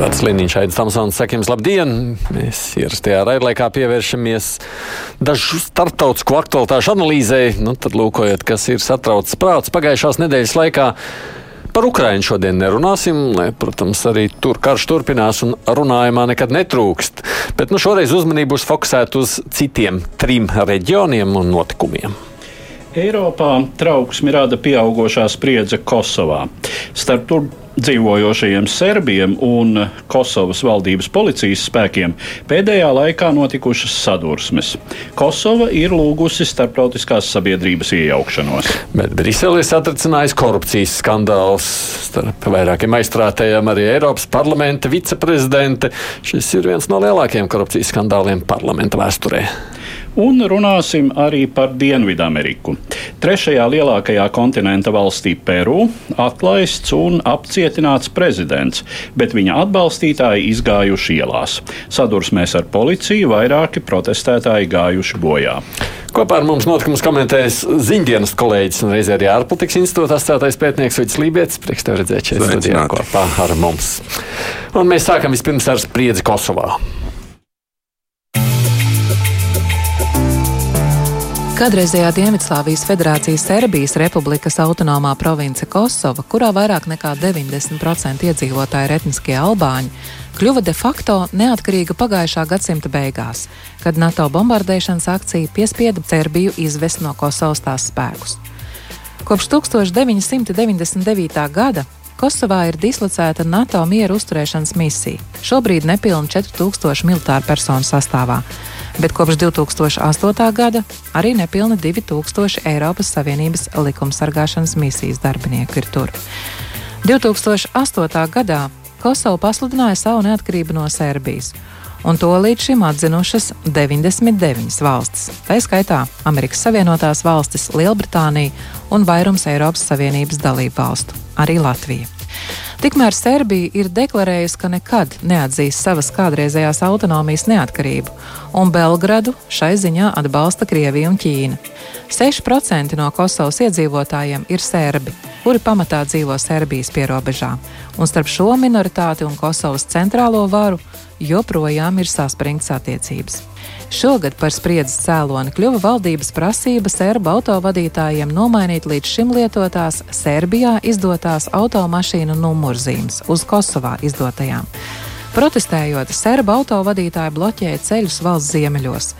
Edvards Liniņš, Aits Tamsons, saka jums labdien! Mēs ierastajā raidlaikā pievēršamies dažu starptautisku aktualitāšu analīzei, nu tad lūkojot, kas ir satraucis prāts pagājušās nedēļas laikā. Par Ukraiņu šodien nerunāsim, lai, protams, arī tur karš turpinās un runājumā nekad netrūkst. Bet nu, šoreiz uzmanību būs fokusēta uz citiem trim reģioniem un notikumiem. Eiropā trauksmi rada pieaugušā spriedze Kosovā. Starp tur dzīvojošajiem serbiem un Kosovas valdības policijas spēkiem pēdējā laikā notikušas sadursmes. Kosova ir lūgusi starptautiskās sabiedrības iejaukšanos. Bet Briselē satricinājis korupcijas skandāls starp vairākiem aizstrātējiem arī Eiropas parlamenta viceprezidente. Šis ir viens no lielākajiem korupcijas skandāliem parlamenta vēsturē. Un runāsim arī par Dienvidameriku. Trešajā lielākajā kontinenta valstī Peru atlaists un apcietināts prezidents, bet viņa atbalstītāji izgājuši ielās. Sadursmēs ar policiju vairāki protestētāji gājuši bojā. Kopā ar mums notikumus komentēs ziņdienas kolēģis un reizē arī ārpolitikas institūta asociētais pētnieks Vits Lībijams. Prieks tev redzēt šeit studijā kopā ar mums. Un mēs sākam vispirms ar spriedzi Kosovā. Kādreizējā Dienvidslāvijas federācijas Serbijas republikas autonomā province Kosova, kurā vairāk nekā 90% iedzīvotāji ir etniskie albāņi, kļuva de facto neatkarīga pagājušā gadsimta beigās, kad NATO bombardēšanas akcija piespieda Serbiju izvest no Kosovas tās spēkus. Kopš 1999. gada Kosovā ir dislocēta NATO miera uzturēšanas misija, šobrīd nepilni 4000 militāru personu sastāvā bet kopš 2008. gada arī nepilni 2000 Eiropas Savienības likumsargāšanas misijas darbinieku ir tur. 2008. gadā Kosova pasludināja savu neatkarību no Serbijas, un to līdz šim atzinušas 99 valstis, tā skaitā Amerikas Savienotās valstis, Lielbritānija un vairums Eiropas Savienības dalību valstu, arī Latvija. Tikmēr Serbija ir deklarējusi, ka nekad neatzīs savas kādreizējās autonomijas neatkarību, un Belgradu šai ziņā atbalsta Krievija un Ķīna. 6% no Kosovas iedzīvotājiem ir serbi, kuri pamatā dzīvo Serbijas pierobežā, un starp šo minoritāti un Kosovas centrālo varu joprojām ir saspringts attiecības. Šogad par spriedzes cēloni kļuva valdības prasība serbu autovadītājiem nomainīt līdz šim lietotās Serbijā izdotās automašīnu numurzīmes uz Kosovā izdotajām. Protestējot, serbu autovadītāji bloķēja ceļus valsts ziemeļos.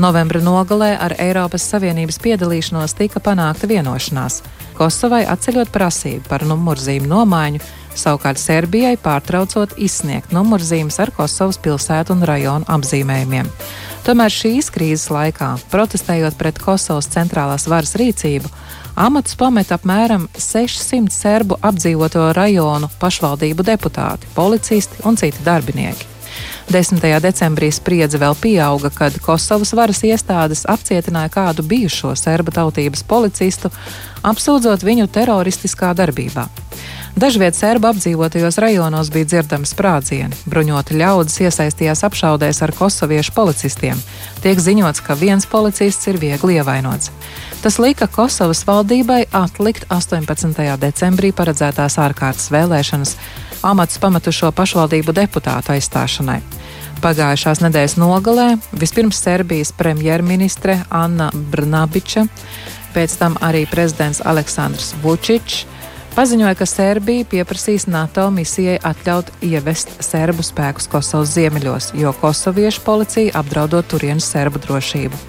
Novembra nogalē ar Eiropas Savienības piedalīšanos tika panākta vienošanās. Kosovai atceļot prasību par numurzīmu nomaiņu, savukārt Serbijai pārtraucot izsniegt numurzīmes ar Kosovas pilsētu un rajonu apzīmējumiem. Tomēr šīs krīzes laikā, protestējot pret Kosovas centrālās varas rīcību, amatus pameta apmēram 600 serbu apdzīvoto rajonu pašvaldību deputāti, policisti un citi darbinieki. 10. decembrī spriedze vēl pieauga, kad Kosovas varas iestādes apcietināja kādu bijušo serbu tautības policistu, apsūdzot viņu teroristiskā darbībā. Dažviet serbu apdzīvotajos rajonos bija dzirdami sprādzieni. Bruņoti ļaudis iesaistījās apšaudēs ar kosoviešu policistiem. Tiek ziņots, ka viens policists ir viegli ievainots. Tas lika Kosovas valdībai atlikt 18. decembrī paredzētās ārkārtas vēlēšanas amats pametušo pašvaldību deputātu aizstāšanai. Pagājušās nedēļas nogalē vispirms Serbijas premjerministre Anna Brnabiča, pēc tam arī prezidents Aleksandrs Vučičs paziņoja, ka Serbija pieprasīs NATO misijai atļaut ievest serbu spēkus Kosovas ziemeļos, jo kosoviešu policija apdraudot turienes serbu drošību.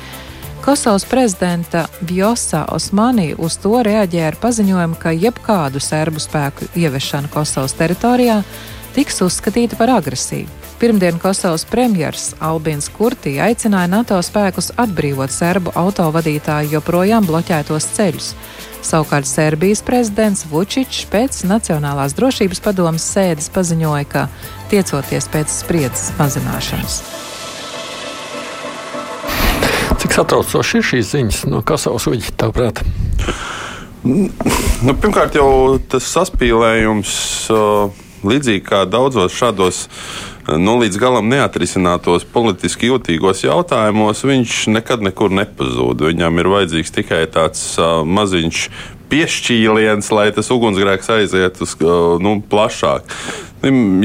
Kosovas prezidenta Vjosa Osmanī uz to reaģēja ar paziņojumu, ka jebkādu serbu spēku ieviešana Kosovas teritorijā tiks uzskatīta par agresiju. Pirmdien Kosovas premjers Albīns Kurtī aicināja NATO spēkus atbrīvot serbu autovadītāju joprojām bloķētos ceļus. Savukārt Serbijas prezidents Vučičs pēc Nacionālās drošības padomas sēdes paziņoja, ka tiecoties pēc spriedzes mazināšanas. Cik satraucoši ir šīs ziņas no Kosovas uģa, tavuprāt? Nu, pirmkārt, jau tas saspīlējums, līdzīgi kā daudzos šādos nu, līdz galam neatrisinātos politiski jūtīgos jautājumos, viņš nekad nekur nepazūd. Viņam ir vajadzīgs tikai tāds uh, maziņš piešķīliens, lai tas ugunsgrēks aiziet uz nu, plašāk.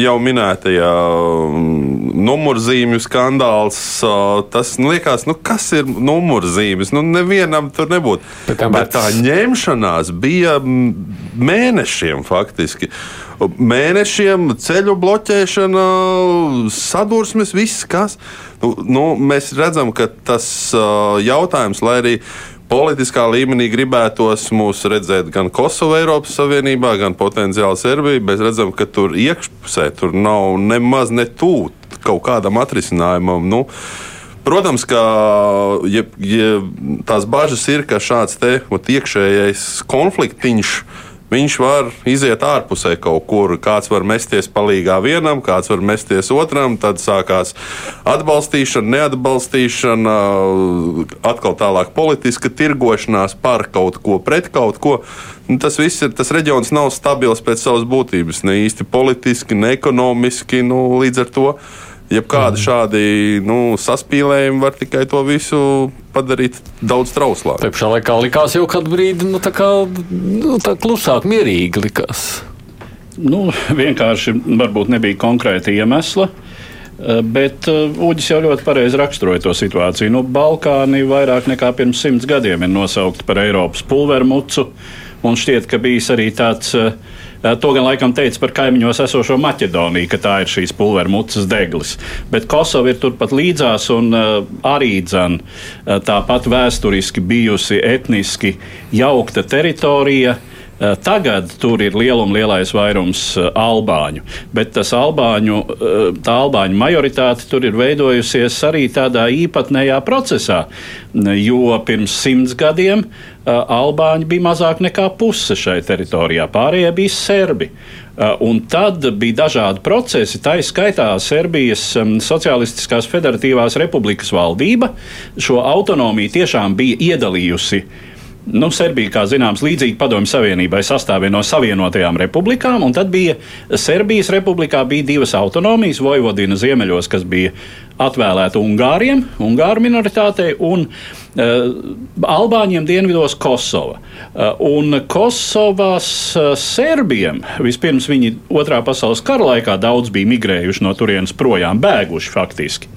Jau minētajā numurzīmju skandāls, tas nu, liekas, nu, kas ir numurzīmes. Nu, nevienam tur nebūtu. Bet, Bet tā ņemšanās bija mēnešiem faktiski. Mēnešiem ceļu bloķēšana, sadursmes, viss kas. Nu, nu, mēs redzam, ka tas jautājums, lai arī politiskā līmenī gribētos mūs redzēt gan Kosovo Eiropas Savienībā, gan potenciāli Serbiju, bet redzam, ka tur iekšpusē tur nav nemaz ne tūt kaut kādam atrisinājumam. Nu, Protams, ka ja, ja tās bažas ir, ka šāds te, ot, iekšējais konfliktiņš uh, viņš var iziet ārpusē kaut kur. Kāds var mesties palīgā vienam, kāds var mesties otram, tad sākās atbalstīšana, neatbalstīšana, atkal tālāk politiska tirgošanās par kaut ko, pret kaut ko. Nu, tas viss ir, tas reģions nav stabils pēc savas būtības, ne īsti politiski, ne ekonomiski, nu, līdz ar to jebkādi mm. šādi nu, saspīlējumi var tikai to visu padarīt daudz trauslāku. Tā pašā laikā likās jau kādu brīdi, nu, tā kā nu, tā klusāk, mierīgi likās. Nu, vienkārši varbūt nebija konkrēta iemesla. Eh, bet uh, Uģis jau ļoti pareizi raksturoja to situāciju. Nu, Balkāni vairāk nekā pirms simts gadiem ir nosaukti par Eiropas pulvermucu. Un šķiet, ka bijis arī tāds Eh, to gan laikam teica par kaimiņos esošo Maķedoniju, ka tā ir šīs pulvermucas deglis. Bet Kosova ir turpat līdzās un eh, arī dzen, eh, tāpat vēsturiski bijusi etniski jaukta teritorija. Tagad tur ir lielum lielais vairums albāņu, bet albāņu, tā albāņu majoritāte tur ir veidojusies arī tādā īpatnējā procesā, jo pirms simts gadiem uh, Albāņi bija mazāk nekā puse šai teritorijā, pārējie bija serbi. Un tad bija dažādi procesi, tā izskaitā Serbijas Socialistiskās Federatīvās Republikas valdība šo autonomiju tiešām bija iedalījusi Nu, Serbija, kā zināms, līdzīgi Padomju Savienībai sastāvēja no Savienotajām republikām, un tad bija Serbijas republikā bija divas autonomijas, Vojvodina ziemeļos, kas bija atvēlēta Ungāriem, Ungāru minoritātei, un uh, Albāņiem dienvidos Kosova. Uh, un Kosovas uh, serbiem vispirms viņi otrā pasaules kara laikā daudz bija migrējuši no turienes projām, bēguši faktiski.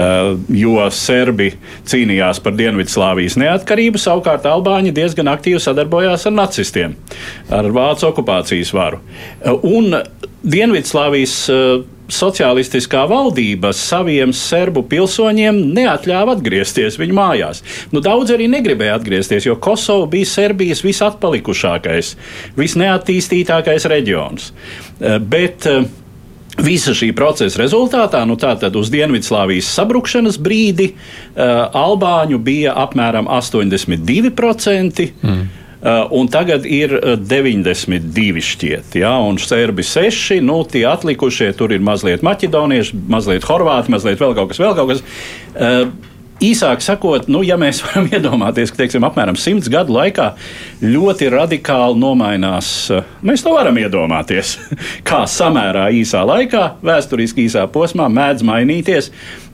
Uh, jo serbi cīnījās par Dienvidslāvijas neatkarību, savukārt Albāņi diezgan aktīvi sadarbojās ar nacistiem, ar vācu okupācijas varu. Uh, un Dienvidslāvijas uh, sociālistiskā valdība saviem serbu pilsoņiem neatļāva atgriezties viņu mājās. Nu, daudz arī negribēja atgriezties, jo Kosova bija Serbijas visatpalikušākais, visneattīstītākais reģions. Bet Visa šī procesa rezultātā, nu tātad uz Dienvidslāvijas sabrukšanas brīdi, uh, Albāņu bija apmēram 82%. Mm. Uh, un tagad ir 92 šķiet, ja, un serbi 6. Nu, tie atlikušie tur ir mazliet maķedonieši, mazliet horvāti, mazliet vēl kaut kas, vēl kaut kas. Uh, Īsāk sakot, nu, ja mēs varam iedomāties, ka teiksim, apmēram simts gadu laikā ļoti radikāli nomainās, eh, mēs to varam iedomāties, kā samērā īsā laikā, vēsturiski īsā posmā mēdz mainīties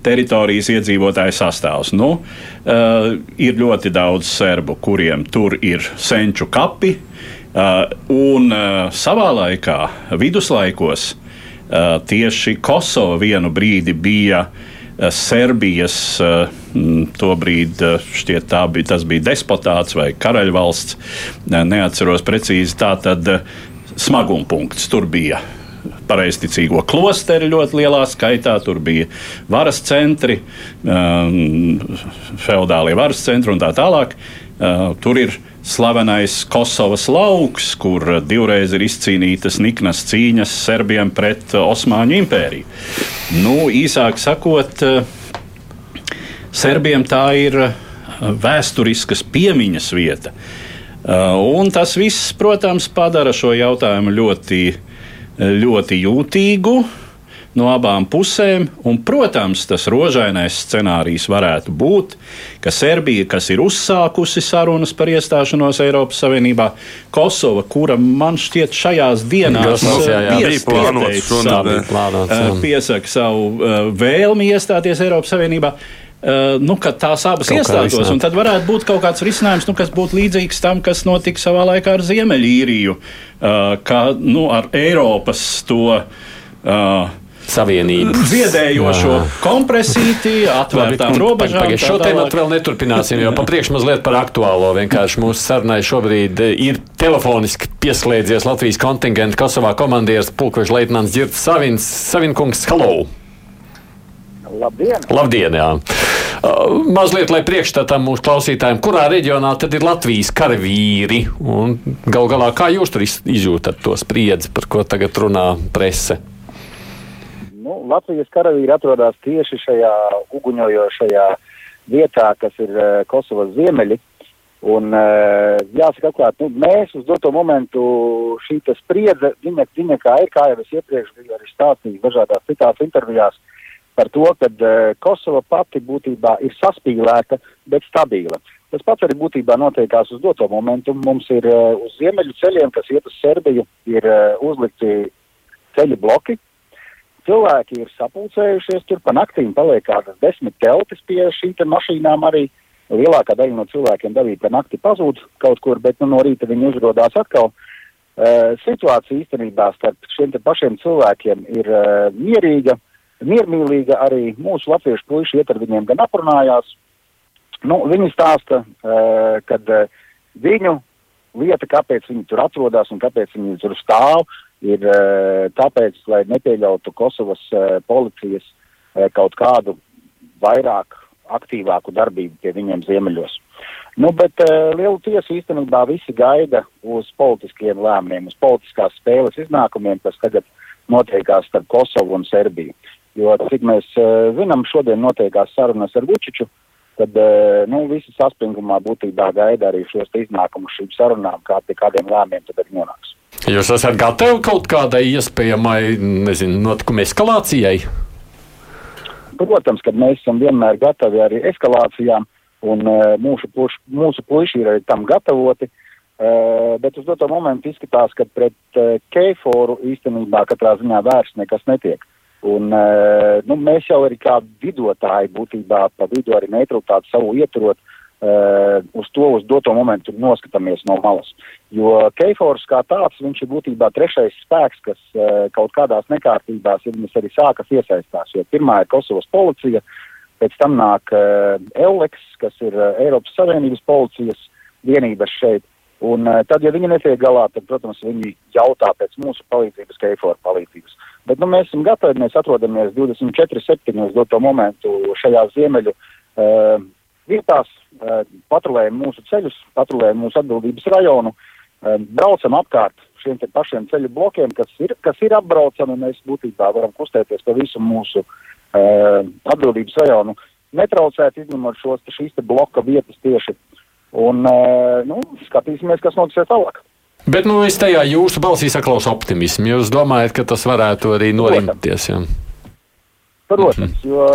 teritorijas iedzīvotāju sastāvs. Nu, uh, ir ļoti daudz serbu, kuriem tur ir senču kapi, uh, un uh, savā laikā, viduslaikos, uh, tieši Kosova vienu brīdi bija uh, Serbijas, eh, tobrīd eh, šķiet, bija, tas bija despotāts vai karaļvalsts, neatceros precīzi. Tā tad smagumpunkts tur bija pareizticīgo klosteri ļoti lielā skaitā. Tur bija varas centri, feudālie varas centri un tā tālāk. Tur ir slavenais Kosovas lauks, kur divreiz ir izcīnītas niknas cīņas serbiem pret Osmaņu impēriju. Nu, īsāk sakot, serbiem tā ir vēsturiskas piemiņas vieta. Un tas viss, protams, padara šo jautājumu ļoti, ļoti jūtīgu. No abām pusēm. Un, protams, tas rožainais scenārijs varētu būt, ka Serbija, kas ir uzsākusi sarunas par iestāšanos Eiropas Savienībā, Kosova, kura man šķiet šajās dienās piesaka savu uh, vēlmi iestāties Eiropas Savienībā. Uh, nu, kad tās abas kaut iestātos, tad varētu būt kaut kāds risinājums, nu, kas būtu līdzīgs tam, kas notika savā laikā ar Ziemeļīriju, uh, kā nu, ar Eiropas to. Uh, Savienību. Ziedējošo Jā. kompresīti, atvērtām robežām. Pagaid, šo tēmu vēl neturpināsim, jo papriekš mazliet par aktuālo. Vienkārši mūsu sarunai šobrīd ir telefoniski pieslēdzies Latvijas kontingenta Kosovā komandieris pulkveža leitnants Girts Savins. Savinkungs, hello! Labdien! Labdien jā. Uh, mazliet, lai priekšstatām mūsu klausītājiem, kurā reģionā tad ir Latvijas karavīri un gal galā kā jūs tur izjūtat to spriedzi, par ko tagad runā prese? Nu, Latvijas karavīri atrodas tieši šajā uguņojošajā vietā, kas ir uh, Kosovas ziemeļi. Un, uh, jāsaka, atklāt, nu, mēs uz doto momentu šī spriedze, viņa, viņa kā ir, kā jau es iepriekš biju arī stāstījis dažādās citās intervijās, par to, ka uh, Kosova pati būtībā ir saspīlēta, bet stabila. Tas pats arī būtībā notiekās uz doto momentu. Mums ir uz ziemeļu ceļiem, kas iet uz Serbiju, ir uzlikti ceļu bloki. Cilvēki ir sapulcējušies tur pa naktīm, paliek kādas desmit teltis pie šīm mašīnām arī. Lielākā daļa no cilvēkiem dabīgi pa nakti pazūd kaut kur, bet nu, no rīta viņi uzrodās atkal. Uh, situācija īstenībā starp šiem pašiem cilvēkiem ir uh, mierīga, miermīlīga arī mūsu latviešu puiši iet ar viņiem gan aprunājās. Nu, viņi stāsta, uh, kad uh, viņu lieta, kāpēc viņi tur atrodas un kāpēc viņi tur stāv, ir uh, tāpēc, lai nepieļautu Kosovas uh, policijas uh, kaut kādu vairāk aktīvāku darbību pie viņiem ziemeļos. Nu, bet uh, lielu tiesu īstenībā visi gaida uz politiskiem lēmumiem, uz politiskās spēles iznākumiem, kas tagad notiekās starp Kosovu un Serbiju. Jo, cik mēs uh, zinām, šodien notiekās sarunas ar Vučiču, tad uh, nu, visi saspringumā būtībā gaida arī šos iznākumus šīm sarunām, kā pie kādiem lēmiem tad arī nonāks. Jūs esat gatavi kaut kādai iespējamai nezinu, notikuma eskalācijai? Protams, ka mēs esam vienmēr gatavi arī eskalācijām, un uh, mūsu, puš, mūsu puiši ir tam gatavoti. Uh, bet uz doto momentu izskatās, ka pret uh, Keiforu īstenībā katrā ziņā vairs nekas netiek. Un, eh, nu, mēs jau arī kā vidotāji būtībā pa vidu arī neutralitāti savu ieturot, uh, uz to uz doto momentu noskatāmies no malas. Jo Keifors kā tāds, viņš ir būtībā trešais spēks, kas uh, kaut kādās nekārtībās ir viņas arī sākas iesaistās. Jo pirmā ir Kosovas policija, pēc tam nāk uh, Euleks, kas ir uh, Eiropas Savienības policijas vienības šeit. Un uh, tad, ja viņi netiek galā, tad, protams, viņi jautā pēc mūsu palīdzības, Keifora palīdzības. Bet nu, mēs esam gatavi, mēs atrodamies 24-7 doto momentu šajā ziemeļu uh, vietās, uh, patrulējam mūsu ceļus, patrulējam mūsu atbildības rajonu, uh, braucam apkārt šiem pašiem ceļu blokiem, kas ir, kas ir apbraucami, un mēs būtībā varam kustēties pa visu mūsu uh, atbildības rajonu, netraucēt, izņemot šos šīs bloka vietas tieši. Un, uh, nu, skatīsimies, kas notiks tālāk. Bet nu, es tajā jūsu balsī saklausu optimismu. Jūs domājat, ka tas varētu arī norimties? Ja? Protams, mm -hmm. jo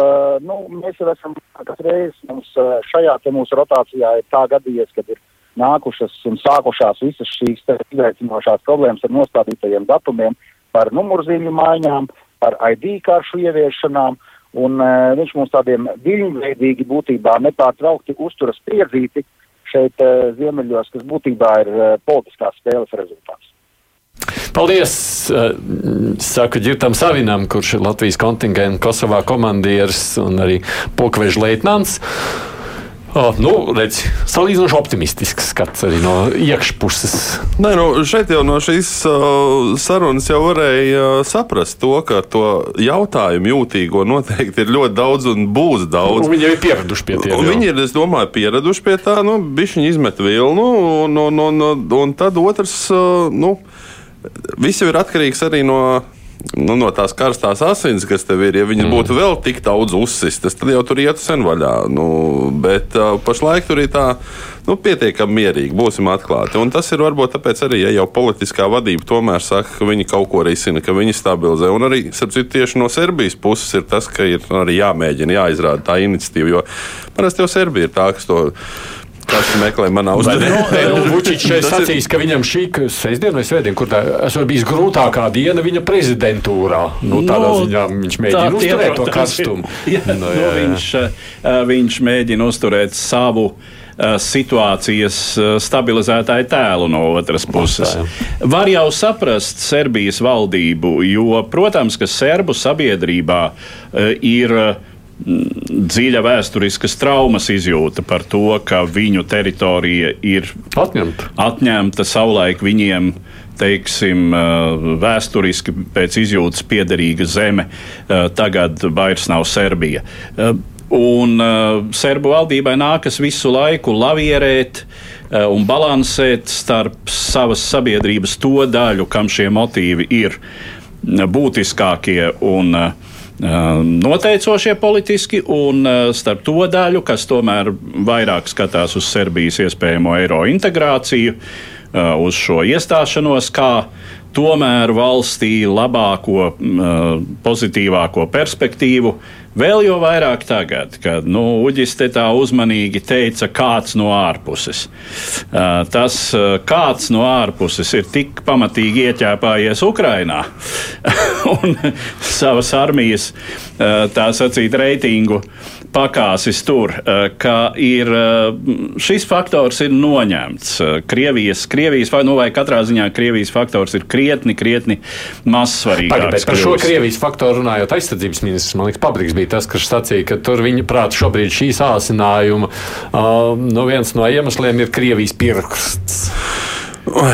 nu, mēs jau esam reizi mums šajā mūsu rotācijā ir tā gadījies, kad ir nākušas un sākušās visas šīs izaicinošās problēmas ar nostādītajiem datumiem, par numurzīmju maiņām, par ID karšu ieviešanām, un uh, viņš mums tādiem viļņveidīgi būtībā nepārtraukti uzturas spriedzīti, uh, šeit uh, ziemeļos, kas būtībā ir uh, politiskās spēles rezultāts. Paldies! Uh, saku Girtam Savinam, kurš ir Latvijas kontingenta Kosovā komandieris un arī pulkveža leitnants. Oh, nu, redz, salīdzinoši optimistisks skats arī no iekšpuses. Nē, nu, šeit jau no šīs uh, sarunas jau varēja uh, saprast to, ka to jautājumu jūtīgo noteikti ir ļoti daudz un būs daudz. Nu, viņi jau ir pieraduši pie tā. Viņi ir, es domāju, pieraduši pie tā, nu, bišķiņi izmet vilnu, un, un, un, un, tad otrs, uh, nu, viss jau ir atkarīgs arī no nu, no tās karstās asins, kas tev ir, ja viņas mm. būtu vēl tik daudz uzsistas, tad jau tur ietu sen vaļā. Nu, bet uh, pašlaik tur ir tā nu, pietiekami mierīgi, būsim atklāti. Un tas ir varbūt tāpēc arī, ja jau politiskā vadība tomēr saka, ka viņi kaut ko risina, ka viņi stabilizē. Un arī citu, tieši no Serbijas puses ir tas, ka ir arī jāmēģina, jāizrāda tā iniciatīva. Jo parasti jau Serbija ir tā, kas to Kas meklē manā uzdevumā? Nu, Vučičs šeit sacīs, ka viņam šī sestdiena vai svētdiena, kur tā esot bijis grūtākā diena viņa prezidentūrā. Nu, tādā no, ziņā viņš mēģina uzturēt to karstumu. Jā, no, jā, jā. No, viņš, viņš mēģina uzturēt savu situācijas stabilizētāju tēlu no otras puses. Var jau saprast Serbijas valdību, jo, protams, ka serbu sabiedrībā ir dziļa vēsturiskas traumas izjūta par to, ka viņu teritorija ir atņemta, atņemta savulaik viņiem. Teiksim, vēsturiski pēc izjūtas piederīga zeme, tagad vairs nav Serbija. Un Serbu valdībai nākas visu laiku lavierēt un balansēt starp savas sabiedrības to daļu, kam šie motīvi ir būtiskākie un uh, noteicošie politiski, un starp to daļu, kas tomēr vairāk skatās uz Serbijas iespējamo eiro integrāciju, uz šo iestāšanos, kā tomēr valstī labāko, pozitīvāko perspektīvu Vēl jau vairāk tagad, kad nu, Uģis te tā uzmanīgi teica, kāds no ārpuses. Tas kāds no ārpuses ir tik pamatīgi ieķēpājies Ukrainā un savas armijas, tā sacīt, reitingu pakāsis tur, eh, ka ir, eh, šis faktors ir noņemts. Eh, Krievijas, Krievijas nu, vai katrā ziņā Krievijas faktors ir krietni, krietni mazsvarīgāks. Par šo Krievijas faktoru runājot, aizsardzības ministrs, man liekas, Pabriks bija tas, kas sacīja, ka tur viņa prāt šobrīd šī sāsinājuma uh, nu viens no iemesliem ir Krievijas pirksts.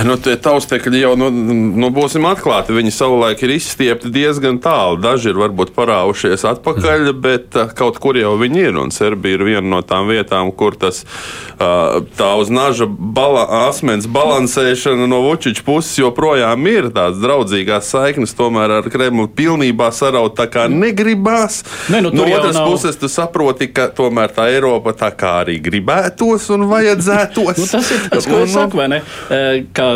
Nu, tie taustekļi jau, nu, nu, būsim atklāti, viņi savulaik ir izstiepti diezgan tālu. Daži ir varbūt parāvušies atpakaļ, mm. bet uh, kaut kur jau viņi ir. Un Serbija ir viena no tām vietām, kur tas uh, tā uz naža bala, asmens balansēšana no Vučiča puses joprojām ir tāds draudzīgās saiknes, tomēr ar Kremlu pilnībā saraut tā kā negribās. Ne, nu, no otras nav... puses, tu saproti, ka tomēr tā Eiropa tā kā arī gribētos un vajadzētos. nu, tas ir tas, ko es saku, vai ne? Ka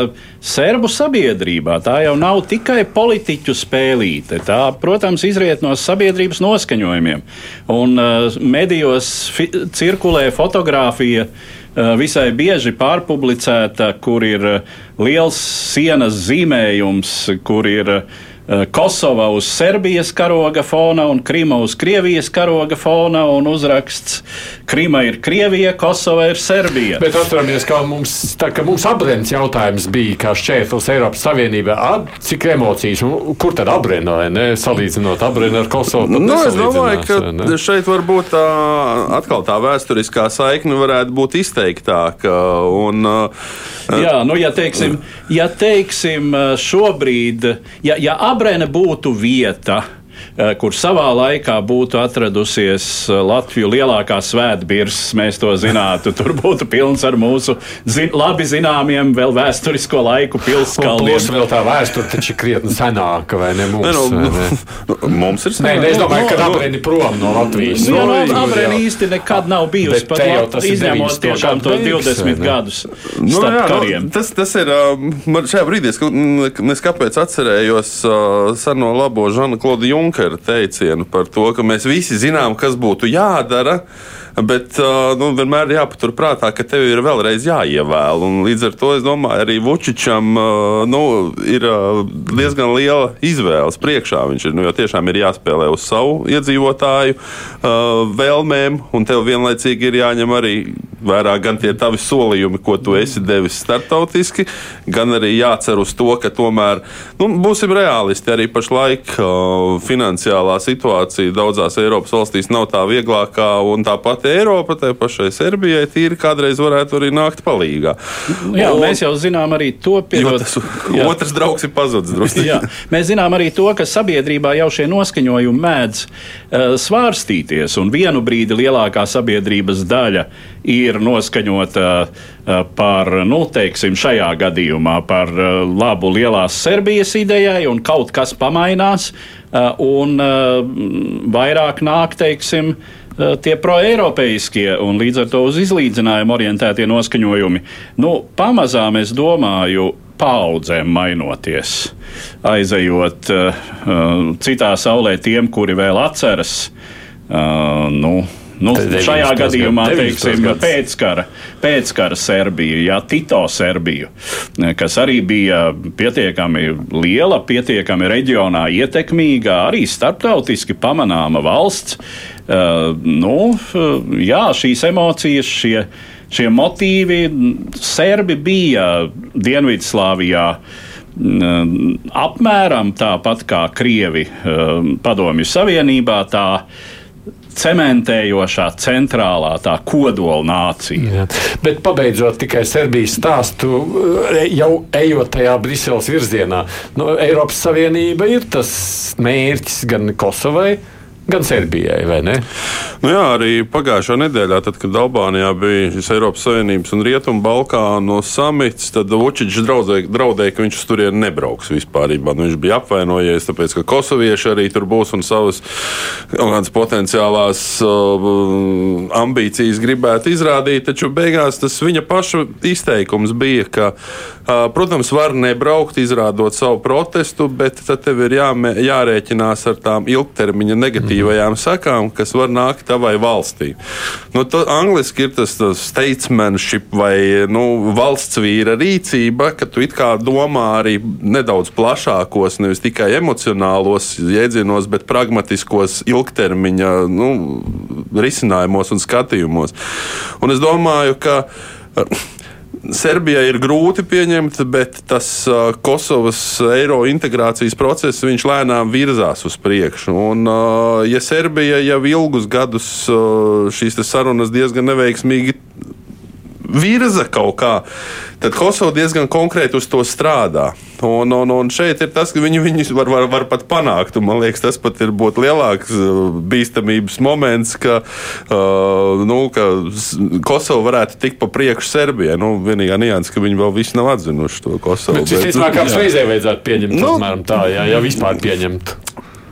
serbu sabiedrībā tā jau nav tikai politiķu spēlīte. Tā, protams, izriet no sabiedrības noskaņojumiem. Un uh, medijos cirkulē fotografija. Uh, visai bieži pārpublicēta, kur ir uh, liels sienas zīmējums, kur ir Eh, Kosova uz Serbijas karoga fona un Krima uz Krievijas karoga fona un uzraksts Krima ir Krievija, Kosova ir Serbija. Bet atceramies, ka mums, tā, ka mums abrēns jautājums bija, kā šķērslis Eiropas Savienībā, Ad, cik emocijas, un kur tad abrēna, ne, salīdzinot abrēnu ar Kosovu? Nu, es domāju, ka ne? šeit varbūt tā, atkal tā vēsturiskā saikne varētu būt izteiktāka. Un, Jā, nu, ja teiksim, ja teiksim šobrīd, ja, ja Abrēna būtu vieta kur savā laikā būtu atradusies eh, Latviju lielākā svētbirs, mēs to zinātu. Tur būtu pilns ar mūsu zin labi zināmiem, vēl vēsturisko laiku pilskalniem. Mums vēl tā vēsture taču ir krietni senāka, vai ne? Mums, ne, nu, vai ne? Nu, mums ir senāka. Nē, es domāju, ka Abrēni prom no Latvijas. Nu, no, no, Abrēni īsti nekad nav bijusi pat Latvijas, izņemot tiešām to 20 beigas, gadus nu, starp jā, kariem. Nu, tas, tas ir, man šajā brīdī, es kāpēc atcerējos seno labo Žana Klodu Junkeru Junkera teicienu par to, ka mēs visi zinām, kas būtu jādara. Bet nu, vienmēr ir jāpaturprātā, ka tev ir vēlreiz jāievēl. Līdz ar to es domāju, arī Vučičam nu, ir diezgan liela izvēles priekšā. Viņš ir nu, tiešām ir jāspēlē uz savu iedzīvotāju vēlmēm, un tev vienlaicīgi ir jāņem arī vērā gan tie tavi solījumi, ko tu esi devis starptautiski, gan arī jācer uz to, ka tomēr nu, būsim realisti. Arī pašlaik uh, finansiālā situācija daudzās Eiropas valstīs nav tā vieglākā, un tāpat pati Eiropa, tai pašai Serbijai, tīri kādreiz varētu arī nākt palīgā. Jā, un, mēs jau zinām arī to, pierod, tas jā. otrs draugs ir pazudis jā, mēs zinām arī to, ka sabiedrībā jau šie noskaņojumi mēdz uh, svārstīties, un vienu brīdi lielākā sabiedrības daļa ir noskaņota uh, par, nu, teiksim, šajā gadījumā par uh, labu lielās Serbijas idejai, un kaut kas pamainās, un uh, vairāk nāk, teiksim, Eh, tie proeiropeiskie un līdz ar to uz izlīdzinājumu orientētie noskaņojumi. Nu, pamazām es domāju, paudzēm mainoties, aizejot uh, citā saulē tiem, kuri vēl atceras. Uh, nu, Nu, šajā gadījumā, teiksim, pēckara, pēckara Serbiju, jā, Tito Serbiju, kas arī bija pietiekami liela, pietiekami reģionā ietekmīga, arī starptautiski pamanāma valsts. Uh, nu, jā, šīs emocijas, šie, šie motīvi, Serbi bija Dienvidslāvijā apmēram tāpat kā Krievi Padomju Savienībā. Tā, cementējošā, centrālā, tā kodola nācija. Jā. Bet pabeidzot tikai Serbijas stāstu, jau ejot tajā Briseles virzienā, no nu, Eiropas Savienība ir tas mērķis gan Kosovai gan Serbijai, vai ne? Nu jā, arī pagājušā nedēļā, tad, kad Albānijā bija šis Eiropas Savienības un Rietumu Balkānu samits, tad Vučičs draudēja, draudēja, ka viņš turieni nebrauks vispār. Nu, viņš bija apvainojies, tāpēc, ka kosovieši arī tur būs un savas potenciālās uh, ambīcijas gribētu izrādīt, taču beigās tas viņa paša izteikums bija, ka, protams, var nebraukt, izrādot savu protestu, bet tad tev ir jāmē, jārēķinās ar tām ilgtermiņa negatīvajām sekām, kas var nākt tavai valstī. Nu, to, angliski ir tas, tas statesmanship vai nu, valsts vīra rīcība, ka tu it kā domā arī nedaudz plašākos, nevis tikai emocionālos jēdzienos, bet pragmatiskos ilgtermiņa nu, risinājumos un skatījumos. Un es domāju, ka Serbijai ir grūti pieņemt, bet tas Kosovas eiro integrācijas process lēnām virzās uz priekšu. Un, ja Serbija jau ilgus gadus šīs sarunas diezgan neveiksmīgi virza kaut kā, tad Kosova diezgan konkrēti uz to strādā. Un, un, un šeit ir tas, ka viņi viņus var, var, var pat panākt. Man liekas, tas pat ir būt lielāks uh, bīstamības moments, ka, uh, nu, ka Kosova varētu tikt pa priekšu Serbijai. Nu, vienīgā nianses, ka viņi vēl visi nav atzinuši to Kosovu. Bet, bet, visticamāk, kā Šveicē vajadzētu pieņemt, nu, apmēram tā, jā, ja vispār pieņemt.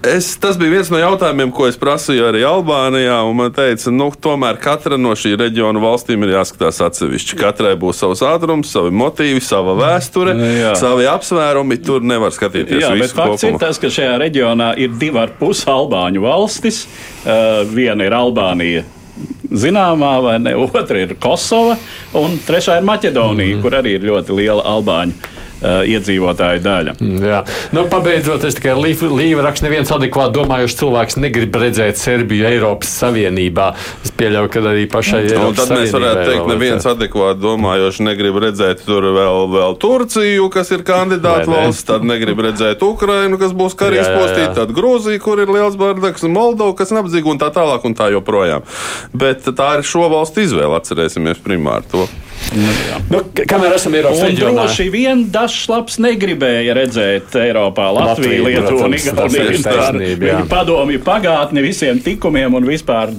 Es, tas bija viens no jautājumiem, ko es prasīju arī Albānijā. Man teica, ka tomēr katra no šī reģiona valstīm ir jāskatās atsevišķi. Katrai būs savs ātrums, savi motīvi, sava vēsture, nu, jā. savi apsvērumi. Tur nevar skatīties jā, visu kopumā. Ir tas, ka šajā reģionā ir divi ar pus albāņu valstis. Uh, viena ir Albānija zināmā, vai ne? Otra ir Kosova, un trešā ir Maķedonija, mm. kur arī ir ļoti liela albāņu uh, iedzīvotāju daļa. Mm, jā, nu, pabeidzot, es tikai līniju rakstu, neviens adekvāti domājuši cilvēks negrib redzēt Serbiju Eiropas Savienībā. Es pieļauju, ka arī pašai nu, Eiropas tad mēs varētu teikt, ka neviens adekvāti domājoši negrib redzēt tur vēl, vēl Turciju, kas ir kandidāta valsts, tad negrib redzēt Ukrainu, kas būs karīs postīta, tad Grūzija, kur ir liels bardaks, Moldova, kas ir nabadzīga un tā tālāk un tā joprojām. Bet tā ir šo valstu izvēle, atcerēsimies primāri to. Nu, nu, kamēr esam Eiropas reģionā, droši vien dažs labs negribēja redzēt Eiropā Latviju, Lietuvu un Igauniju. Padomju pagātni visiem tikumiem un vispār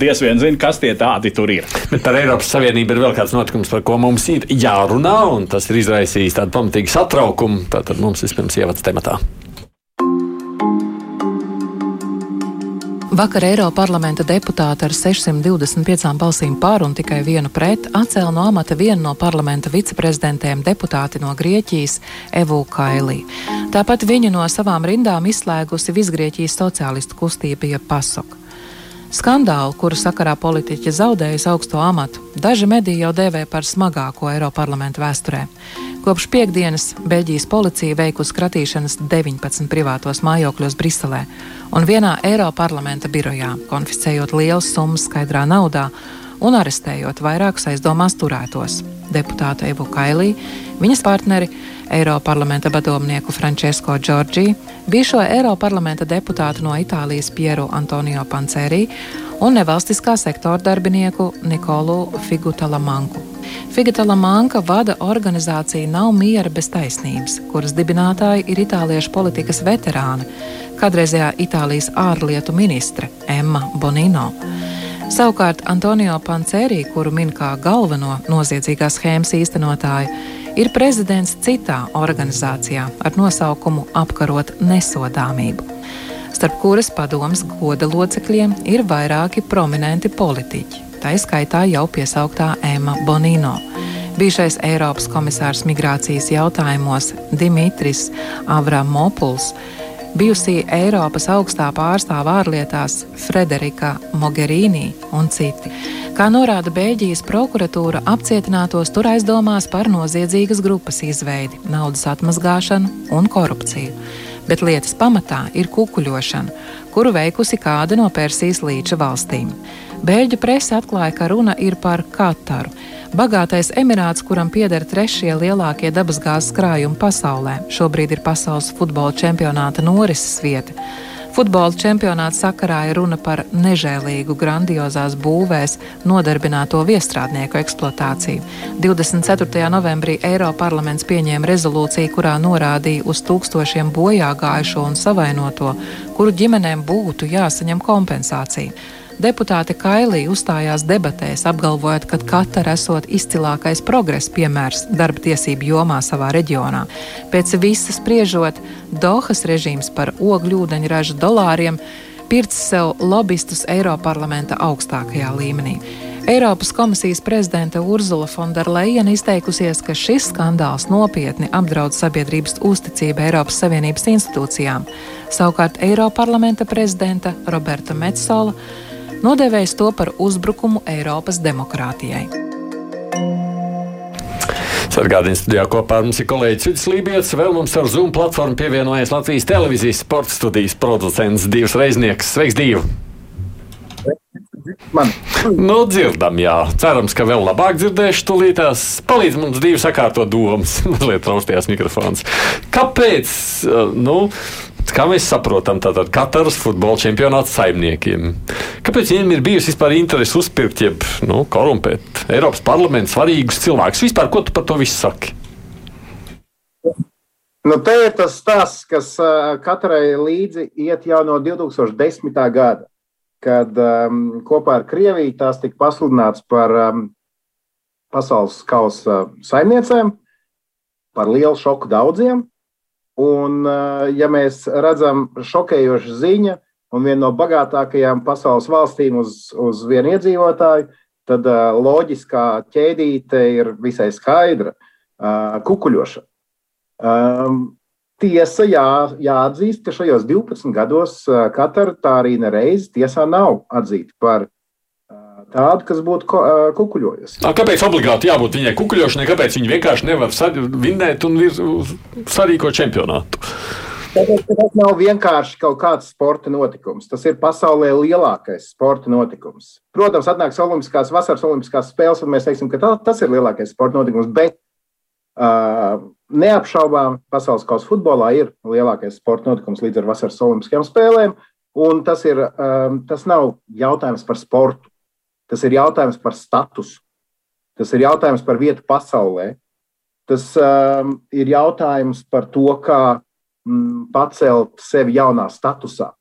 diez vien zina, kas tie tādi tur ir. Bet par Eiropas Savienību ir vēl kāds notikums, par ko mums ir jārunā, un tas ir izraisījis tādu pamatīgu satraukumu. Tātad mums vispirms ievads tematā. Vakar Eiroparlamenta deputāti ar 625 balsīm par un tikai vienu pret atcēla no amata vienu no parlamenta viceprezidentiem deputāti no Grieķijas Evu Kailī. Tāpat viņu no savām rindām izslēgusi Visgrieķijas sociālistu kustība Pasok. Skandālu, kuru sakarā politiķi zaudējusi augsto amatu, daži mediji jau dēvē par smagāko Eiroparlamenta vēsturē. Kopš piekdienas Beļģijas policija veikusi kratīšanas 19 privātos mājokļos Briselē un vienā Eiroparlamenta birojā, konfiscējot lielas summas skaidrā naudā un arestējot vairākus aizdomās turētos. Deputātu Evu Kailī, Viņas partneri Eiroparlamenta padomnieku Francesco Giorgi, bijušo Eiroparlamenta deputātu no Itālijas Pieru Antonio Panceri un nevalstiskā sektora darbinieku Nikolu Figutalamanku. Figutalamanka vada organizāciju Nav miera bez taisnības, kuras dibinātāji ir itāliešu politikas veterāni, kādreizējā Itālijas ārlietu ministre Emma Bonino. Savukārt Antonio Panceri, kuru min kā galveno noziedzīgās schēmas īstenotāju, ir prezidents citā organizācijā ar nosaukumu Apkarot nesodāmību, starp kuras padomas goda locekļiem ir vairāki prominenti politiķi, tā izskaitā jau piesauktā Ema Bonino. Bijušais Eiropas komisārs migrācijas jautājumos Dimitris Avramopuls, bijusī Eiropas augstā pārstāvā ārlietās Frederika Mogherini un citi. Kā norāda Bēļģijas prokuratūra, apcietinātos tur aizdomās par noziedzīgas grupas izveidi, naudas atmazgāšanu un korupciju. Bet lietas pamatā ir kukuļošana, kuru veikusi kāda no Persijas līča valstīm. Bēļģu presa atklāja, ka runa ir par Kataru. Bagātais emirāts, kuram pieder trešie lielākie dabasgāzes krājumi pasaulē, šobrīd ir pasaules futbola čempionāta norises vieta. Futbola čempionāta sakarā ir runa par nežēlīgu, grandiozās būvēs nodarbināto viestrādnieku eksploatāciju. 24. novembrī Eiroparlaments pieņēma rezolūciju, kurā norādīja uz tūkstošiem bojā gājušo un savainoto, kuru ģimenēm būtu jāsaņem kompensācija. Deputāte Kailī uzstājās debatēs, apgalvojot, ka Katara esot izcilākais progresa piemērs darba tiesību jomā savā reģionā. Pēc visa spriežot, Dohas režīms par ogļu ūdeņraža dolāriem pirts sev lobbystus Eiroparlamenta augstākajā līmenī. Eiropas komisijas prezidente Urzula Fonderleina izteikusies, ka šis skandāls nopietni apdraud sabiedrības uzticību Eiropas Savienības institūcijām. Savukārt Eiroparlamenta prezidenta Roberta Metsola nodēvējis to par uzbrukumu Eiropas demokrātijai. Sargādienas studijā kopā ar mums ir kolēģis Vidus Lībijams. Vēl mums ar Zoom platformu pievienojas Latvijas televīzijas sporta studijas producents Divs Reiznieks. Sveiks, Divi! Man. Nu, dzirdam, jā. Cerams, ka vēl labāk dzirdēšu tūlītās. Palīdz mums divi sakārtot domas, mazliet rausties mikrofons. Kāpēc? Nu, Kā mēs saprotam, tātad katrs futbola čempionāts saimniekiem. Kāpēc viņiem ir bijusi vispār interese uzpirkt, jeb nu, korumpēt Eiropas parlamentu svarīgus cilvēkus? Vispār, ko tu par to visu saki? Nu, te ir tas stāsts, kas katrai līdzi iet jau no 2010. gada, kad um, kopā ar Krieviju tās tika pasludināts par um, pasaules kausa saimniecēm, par lielu šoku daudziem. Un, eh, ja mēs redzam šokējošu ziņu un vienu no bagātākajām pasaules valstīm uz, uz vienu iedzīvotāju, tad uh, loģiskā ķēdīte ir visai skaidra uh, - kukuļošana. Um, tiesa, jā, jāatzīst, ka šajos 12 gados Katara tā arī nereiz tiesā nav atzīta par tādu, kas būtu kukuļojusi. Kāpēc obligāti jābūt viņai kukuļošanai? Kāpēc viņi vienkārši nevar vinnēt un sarīkot čempionātu? Tāpēc, tas nav vienkārši kaut kāds sporta notikums. Tas ir pasaulē lielākais sporta notikums. Protams, atnāks Olimpiskās, vasaras Olimpiskās spēles, un mēs teiksim, ka tā, tas ir lielākais sporta notikums. Bet uh, neapšaubām pasaules kausa futbolā ir lielākais sporta notikums līdz ar vasaras Olimpiskajām spēlēm. Un tas, ir, um, tas nav jautājums par sportu. Tas ir jautājums par statusu. Tas ir jautājums par vietu pasaulē. Tas um, ir jautājums par to, kā mm, pacelt sevi jaunā statusā.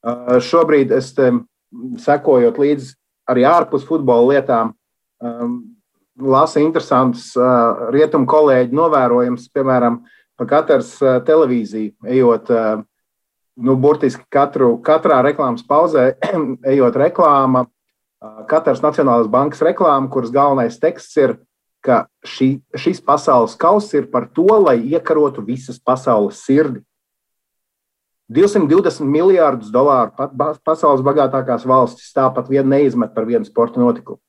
Uh, šobrīd es sekojot līdzi arī ārpus futbola lietām, um, lasu interesantus uh, rietumu kolēģu novērojumus, piemēram, pa katras uh, televīziju, ejot uh, nu, burtiski katru, katrā reklāmas pauzē, ejot reklāma Katras Nacionālās bankas reklāma, kuras galvenais teksts ir, ka šī, šis pasaules kauss ir par to, lai iekarotu visas pasaules sirdi. 220 miljārdus dolāru pasaules bagātākās valstis tāpat vien neizmet par vienu sporta notikumu.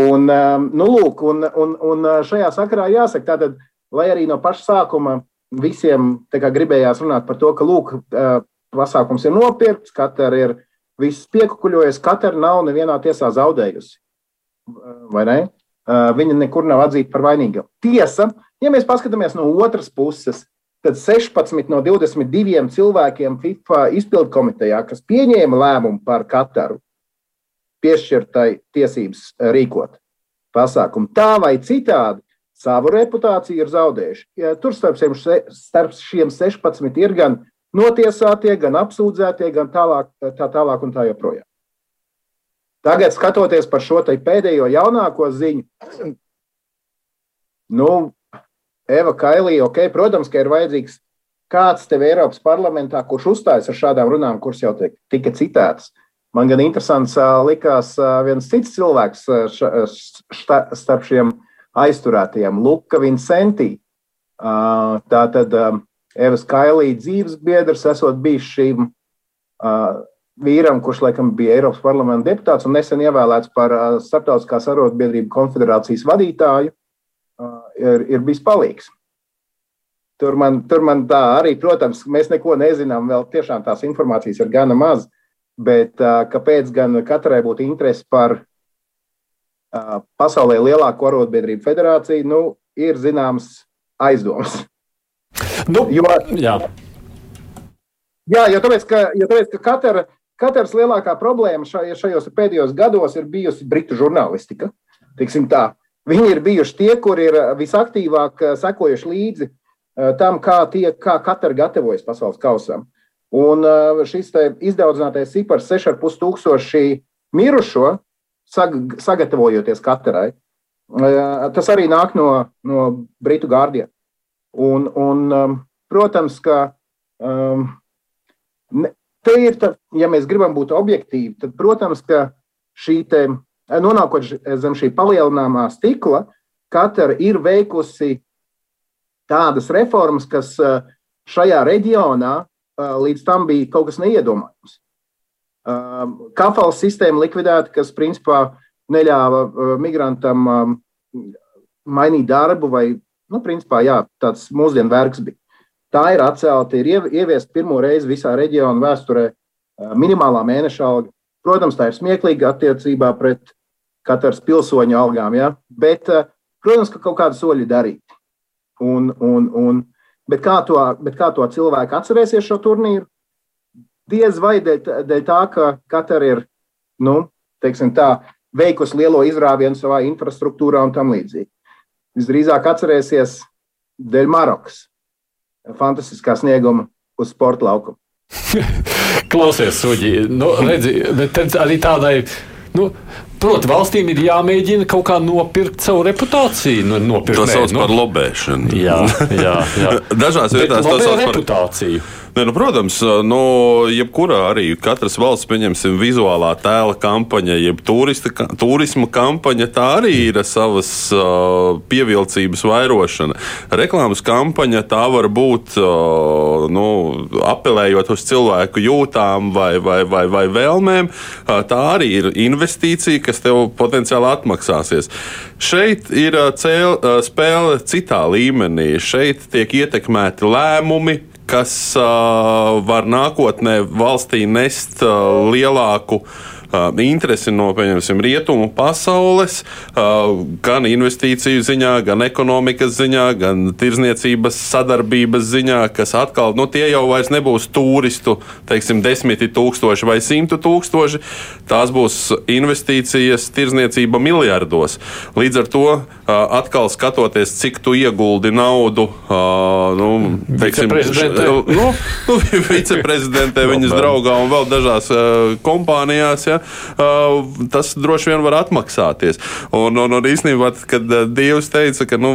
Un, nu, lūk, un, un, un šajā sakarā jāsaka, tātad, lai arī no paša sākuma visiem gribējās runāt par to, ka lūk, pasākums ir nopirkts, katra ir viss piekukuļojies, katra nav nevienā tiesā zaudējusi. Vai ne? viņa nekur nav atzīta par vainīgu. Tiesa, ja mēs paskatāmies no otras puses, tad 16 no 22 cilvēkiem FIFA izpildu komitejā, kas pieņēma lēmumu par Kataru, piešķirtai tiesības rīkot pasākumu. Tā vai citādi savu reputāciju ir zaudējuši. Ja tur starp šiem, starp šiem 16 ir gan notiesātie, gan apsūdzētie, gan tālāk, tā tālāk un tā joprojām. Tagad, skatoties par šo pēdējo jaunāko ziņu, nu, Eva Kailija, ok, protams, ka ir vajadzīgs kāds tev Eiropas parlamentā, kurš uzstājas ar šādām runām, kuras jau tika citētas. Man gan interesants likās viens cits cilvēks starp šiem aizturētajiem, Luka Vincentī. Tā tad Evas Kailija dzīves biedrs, esot bijis šīm vīram, kurš laikam bija Eiropas parlamenta deputāts un nesen ievēlēts par Startautiskās arotbiedrību konfederācijas vadītāju, ir, ir bijis palīgs. Tur man, tur man tā arī, protams, mēs neko nezinām, vēl tiešām tās informācijas ir gana maz. Uh, Bet kāpēc gan katrai būtu interese par pasaulē lielāko arotbiedrību federāciju, nu, ir zināms aizdoms. Nu, jo, jā. jā, jo tāpēc, ka, jo tāpēc, ka katra, katrs lielākā problēma šajos pēdējos gados ir bijusi britu žurnālistika. Viņi ir bijuši tie, kuri ir visaktīvāk sekojuši līdzi tam, kā, tie, kā katra gatavojas pasaules kausam. Un uh, šis izdaudzinātais cipars, 6,5 tūkstoši mirušo, sagatavojoties katrai, tas arī nāk no, no Britu gārdiem. Un, un, um, protams, ka um, te ir, tā, ja mēs gribam būt objektīvi, tad, protams, ka šī te, nonākot zem šī palielināmā stikla, katra ir veikusi tādas reformas, kas uh, šajā reģionā līdz tam bija kaut kas neiedomājams. Kafala sistēma likvidēta, kas principā neļāva migrantam mainīt darbu, vai, nu, principā, jā, tāds mūsdienu vergs bija. Tā ir atcelta, ir ieviesta pirmo reizi visā reģiona vēsturē minimālā mēneša alga. Protams, tā ir smieklīga attiecībā pret katras pilsoņa algām, ja? bet, protams, ka kaut kādi soļi darīti. Un, un, un, Bet kā to, bet kā to cilvēku atcerēsies šo turnīru? Diez vai dēļ, dēļ tā, ka katra ir nu, tā, veikusi lielo izrāvienu savā infrastruktūrā un tam līdzīgi. Visdrīzāk atcerēsies dēļ Marokas fantastiskā snieguma uz sporta laukumu. Klausies, Suģi, nu, redzi, bet arī tādai. Nu, Protams, valstīm ir jāmēģina kaut kā nopirkt savu reputāciju. Nu, nopirkt, to sauc nu, par lobēšanu. Jā, jā, jā. Dažās vietās tas sauc par reputāciju. Ne, nu, protams, no jebkurā arī katras valsts, pieņemsim, vizuālā tēla kampaņa, jeb turista, turisma kampaņa, tā arī ir savas uh, pievilcības vairošana. Reklāmas kampaņa tā var būt uh, nu, apelējot uz cilvēku jūtām vai, vai, vai, vai vēlmēm. Uh, tā arī ir investīcija, kas tev potenciāli atmaksāsies. Šeit ir cēl, spēle citā līmenī. Šeit tiek ietekmēti lēmumi, kas uh, var nākotnē valstī nest uh, lielāku interesi no rietumu pasaules, gan investīciju ziņā, gan ekonomikas ziņā, gan tirzniecības sadarbības ziņā, kas atkal nu, tie jau vairs nebūs turistu, teiksim, desmiti tūkstoši vai simtu tūkstoši. Tās būs investīcijas tirzniecība miljardos. Līdz ar to atkal skatoties, cik tu ieguldi naudu, nu, teiksim, nu, nu, viceprezidentē, viņas draugā un vēl dažās kompānijās. Ja, tas droši vien var atmaksāties. Un, un, un īstenībā, kad Dievs teica, ka nu,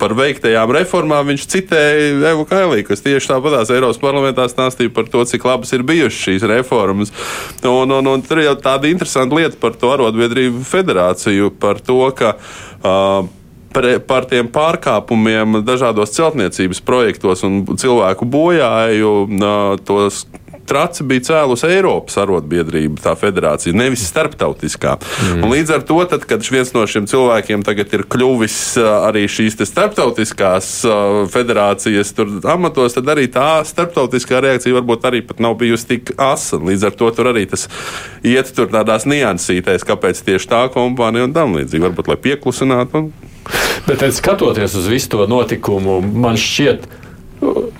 par veiktajām reformām viņš citēja Evu Kailī, kas tieši tāpatās Eiropas parlamentā stāstīja par to, cik labas ir bijušas šīs reformas. Un, un, un tur jau tāda interesanta lieta par to arotbiedrību federāciju, par to, ka uh, par tiem pārkāpumiem dažādos celtniecības projektos un cilvēku bojāju tos traci bija cēlus Eiropas arotbiedrība, tā federācija, nevis starptautiskā. Mm. Un līdz ar to, tad, kad viens no šiem cilvēkiem tagad ir kļuvis arī šīs starptautiskās federācijas amatos, tad arī tā starptautiskā reakcija varbūt arī pat nav bijusi tik asa. Līdz ar to tur arī tas iet tur tādās niansītēs, kāpēc tieši tā kompānija un tam līdzīgi. Varbūt, lai pieklusinātu. Un... Bet, skatoties uz visu to notikumu, man šķiet,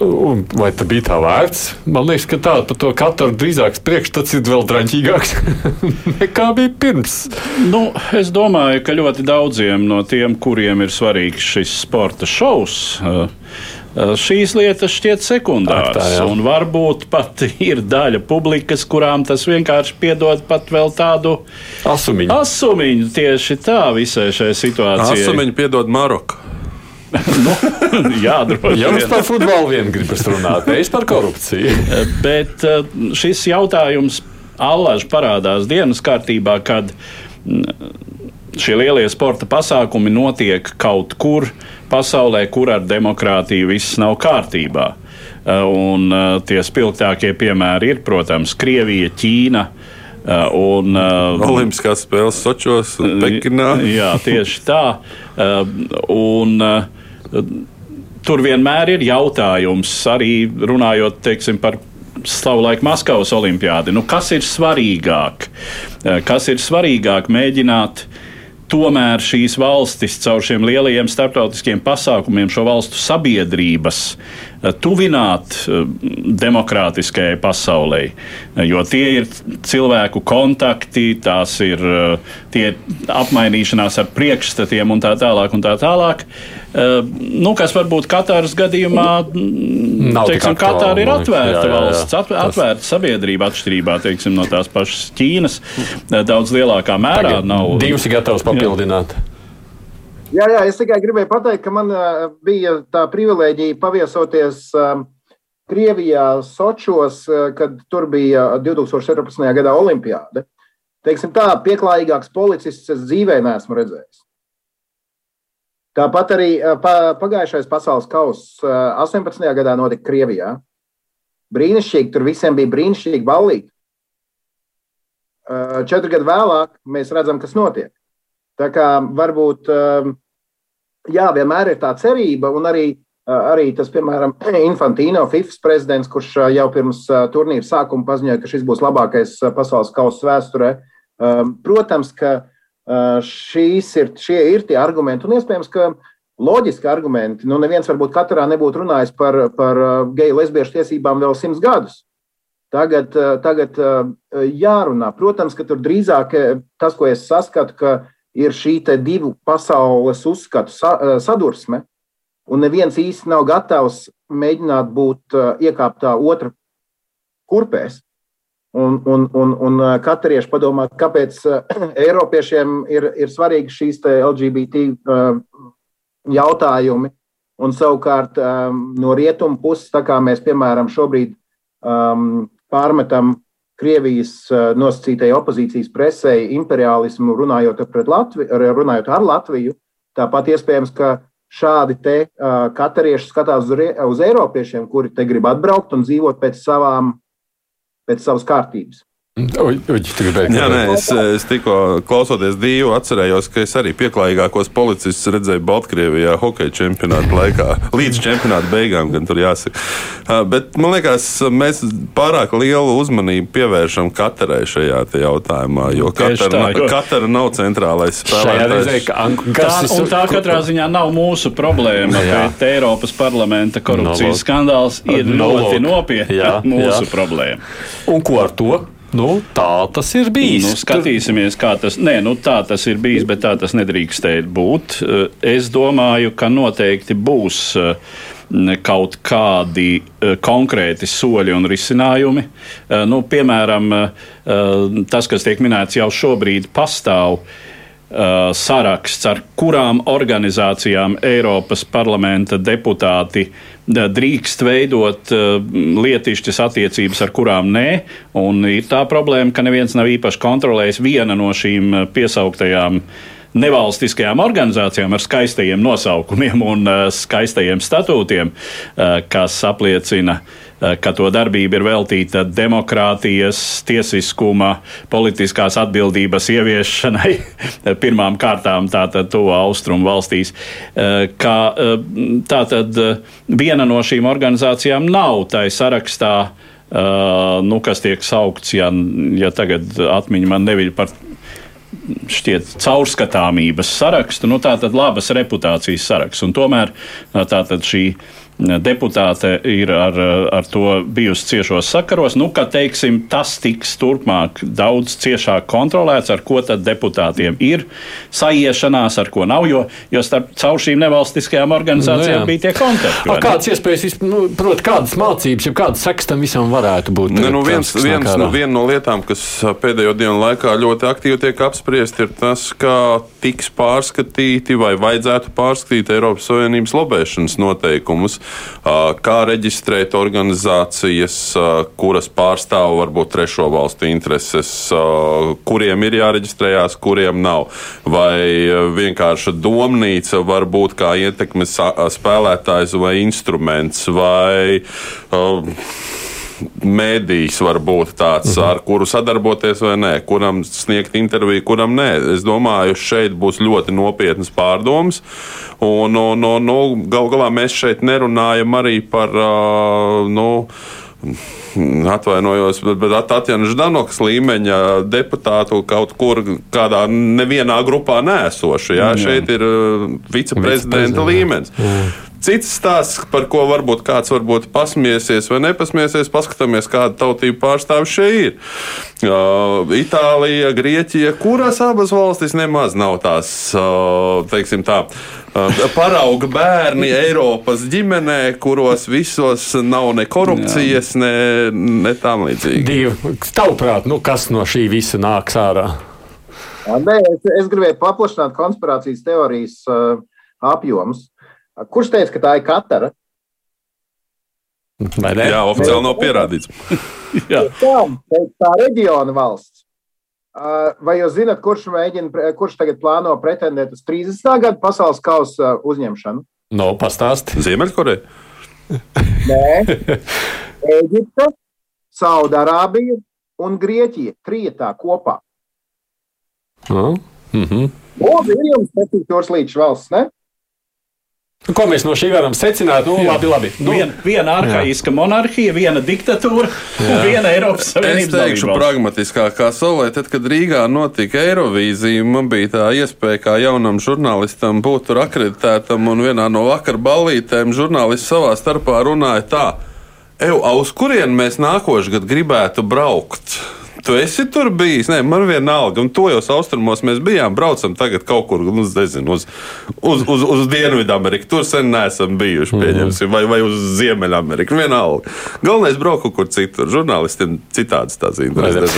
Un vai tas bija tā vērts? Man liekas, ka tā par to katru drīzāk priekšstats ir vēl traņķīgāks nekā bija pirms. Nu, es domāju, ka ļoti daudziem no tiem, kuriem ir svarīgs šis sporta šovs, Eh, šīs lietas šķiet sekundāras. Tā, jā. un varbūt pat ir daļa publikas, kurām tas vienkārši piedod pat vēl tādu asumiņu. Asumiņu tieši tā visai šai situācijai. Asumiņu piedod Maroku. Nu, jā, droši vien. Jums par futbolu vien gribas runāt, nevis par korupciju. Eh, bet eh, šis jautājums allaž parādās dienas kārtībā, kad mm, šie lielie sporta pasākumi notiek kaut kur pasaulē, kur ar demokrātiju viss nav kārtībā. Uh, un tie spilgtākie piemēri ir, protams, Krievija, Ķīna. Un, Olimpiskās spēles Sočos un Pekinā. Jā, tieši tā. Un, tur vienmēr ir jautājums, arī runājot teiksim, par savulaik Maskavas olimpiādi. Nu, kas ir svarīgāk? Kas ir svarīgāk mēģināt tomēr šīs valstis caur šiem lielajiem starptautiskiem pasākumiem, šo valstu sabiedrības Eh, tuvināt eh, demokrātiskajai pasaulē. Eh, jo tie ir cilvēku kontakti, tās ir tie apmainīšanās ar priekšstatiem un tā tālāk. Un tā tālāk. Nu, kas varbūt Katāras gadījumā, mm, Nav teiksim, Katāra ir atvērta jā, jā, jā. valsts, atvērta sabiedrība atšķirībā teiksim, no tās pašas Ķīnas. Daudz lielākā mērā Tagad nav. Divas ir gatavas papildināt. Jā. Jā, jā, es tikai gribēju pateikt, ka man bija tā privilēģija paviesoties Krievijā, Sočos, kad tur bija 2014. gadā Olimpiāda. Teiksim tā, pieklājīgāks policists es dzīvē neesmu redzējis. Tāpat arī pagājušais pasaules kausa 18. gadā notika Krievijā. Brīnišķīgi, tur visiem bija brīnišķīgi ballīgi. Četri gadi vēlāk mēs redzam, kas notiek. Tā kā varbūt jā, vienmēr ir tā cerība, un arī, arī tas, piemēram, Infantino, FIFS prezidents, kurš jau pirms turnīra sākuma paziņoja, ka šis būs labākais pasaules kausa vēsturē. Protams, ka šīs ir, šie ir tie argumenti, un iespējams, ka loģiski argumenti. Nu, neviens varbūt katrā nebūtu runājis par, par geju lesbiešu tiesībām vēl simts gadus. Tagad, tagad jārunā. Protams, ka tur drīzāk tas, ko es saskatu, ka ir šī divu pasaules uzskatu sadursme, un neviens īsti nav gatavs mēģināt būt iekāptā otra kurpēs. Un, un, un, un katrieši padomāt, kāpēc Eiropiešiem ir, ir svarīgi šīs LGBT jautājumi. Un savukārt no rietumu puses, tā kā mēs, piemēram, šobrīd um, pārmetam Krievijas nosacītajai opozīcijas presē imperialismu runājot, Latvi, runājot ar Latviju. Tāpat iespējams, ka šādi te uh, katarieši skatās uz, uz Eiropiešiem, kuri te grib atbraukt un dzīvot pēc, savām, pēc savas kārtības. Uj, Jā, nē, es, es tikko klausoties Dievu, atcerējos, ka es arī pieklājīgākos policistus redzēju Baltkrievijā hokeja čempionāta laikā. Līdz čempionāta beigām, gan tur jāsaka. Bet man liekas, mēs pārāk lielu uzmanību pievēršam katrai šajā jautājumā, jo katra, jo... katra nav centrālais spēlētājs. Tā, un tā katrā ziņā nav mūsu problēma, bet Eiropas parlamenta korupcijas no, skandāls ir no, ļoti nopietna mūsu jā. problēma. Un ko ar to? Nu, tā tas ir bijis. Nu, skatīsimies, kā tas, nē, nu, tā tas ir bijis, bet tā tas nedrīkstēja būt. Es domāju, ka noteikti būs eh, kaut kādi eh, konkrēti soļi un risinājumi. Eh, nu, piemēram, tas, kas tiek minēts jau šobrīd, pastāv saraksts, ar kurām organizācijām Eiropas parlamenta deputāti drīkst veidot lietišķas attiecības, ar kurām nē. Ir tā problēma, ka neviens nav īpaši kontrolējis viena no šīm piesauktajām nevalstiskajām organizācijām ar skaistajiem nosaukumiem un skaistajiem statūtiem, kas apliecina ka to darbība ir veltīta demokrātijas, tiesiskuma, politiskās atbildības ieviešanai pirmām kārtām tātad to austrumu valstīs, ka tātad viena no šīm organizācijām nav tai sarakstā, nu, kas tiek saukts, ja, ja tagad atmiņa man neviļ par šķiet caurskatāmības sarakstu, nu, tā tad labas reputācijas saraksts. Un tomēr tā tad šī deputāte ir ar, ar to bijusi ciešos sakaros. Nu, ka, teiksim, tas tiks turpmāk daudz ciešāk kontrolēts, ar ko tad deputātiem ir saiešanās, ar ko nav, jo, jo starp caur šīm nevalstiskajām organizācijām nu, bija tie kontakti. A, kādas iespējas, nu, proti, kādas mācības, ja kādas sekas tam visam varētu būt? Ne, nu, viens, viens, nu, viena no lietām, kas pēdējo dienu laikā ļoti aktīvi tiek apspriest, ir tas, kā tiks pārskatīti vai vajadzētu pārskatīt Eiropas Savienības lobēšanas noteikumus kā reģistrēt organizācijas, kuras pārstāv varbūt trešo valstu intereses, kuriem ir jāreģistrējās, kuriem nav. Vai vienkārši domnīca var būt kā ietekmes spēlētājs vai instruments, vai mēdījis var būt tāds, mhm. ar kuru sadarboties vai nē, kuram sniegt interviju, kuram nē. Es domāju, šeit būs ļoti nopietnas pārdomas. Un, un, un, nu, gal galā mēs šeit nerunājam arī par. Uh, nu, Atvainojos, bet, bet Tatjana Ždanokas līmeņa deputātu kaut kur kādā nevienā grupā nēsošu. Jā, jā. Šeit ir viceprezidenta līmenis. Jā. Cits stāsts, par ko varbūt kāds varbūt pasmiesies vai nepasmiesies, paskatāmies, kāda tautība pārstāv šeit ir. Uh, Itālija, Grieķija, kuras abas valstis nemaz nav tās, uh, teiksim tā, uh, parauga bērni Eiropas ģimenē, kuros visos nav ne korupcijas, Jā. ne, ne tam līdzīgi. Divi, tavuprāt, nu kas no šī visa nāks ārā? Nē, es, es gribēju paplašināt konspirācijas teorijas uh, apjomus. Kurš teica, ka tā ir Katara? Jā, oficiāli nav pierādīts. tā, tā reģiona valsts. Vai jūs zināt, kurš, mēģina, kurš tagad plāno pretendēt uz 30. gadu pasaules kausa uzņemšanu? No, pastāsti. Ziemeļkoreja? Nē, Eģipte, Saudārābija un Grieķija trijotā kopā. Mm -hmm. Lūdzu, ir jums patīk tos līdz valsts, ne? Nu, ko mēs no šī varam secināt? Nu, jā. labi, labi. Nu, Vien, viena arhaiska monarhija, viena diktatūra jā. un viena Eiropas Savienības. Es teikšu pragmatiskāk, kā savulaik, tad, kad Rīgā notika Eirovīzija, man bija tā iespēja kā jaunam žurnālistam būt tur akreditētam, un vienā no vakar ballītēm žurnālisti savā starpā runāja tā. Eju, uz kurien mēs nākošais gadu gribētu braukt? Tu esi tur bijis? Nē, man vienalga. Un to jau austrumos mēs bijām. Braucam tagad kaut kur, nu, nezinu, uz, uz, uz, uz Dienvidameriku. Tur sen neesam bijuši, mhm. pieņemsim, vai, vai uz Ziemeļameriku. Vienalga. Galvenais braukt kaut kur citur. Žurnālistiem citādas tās intereses.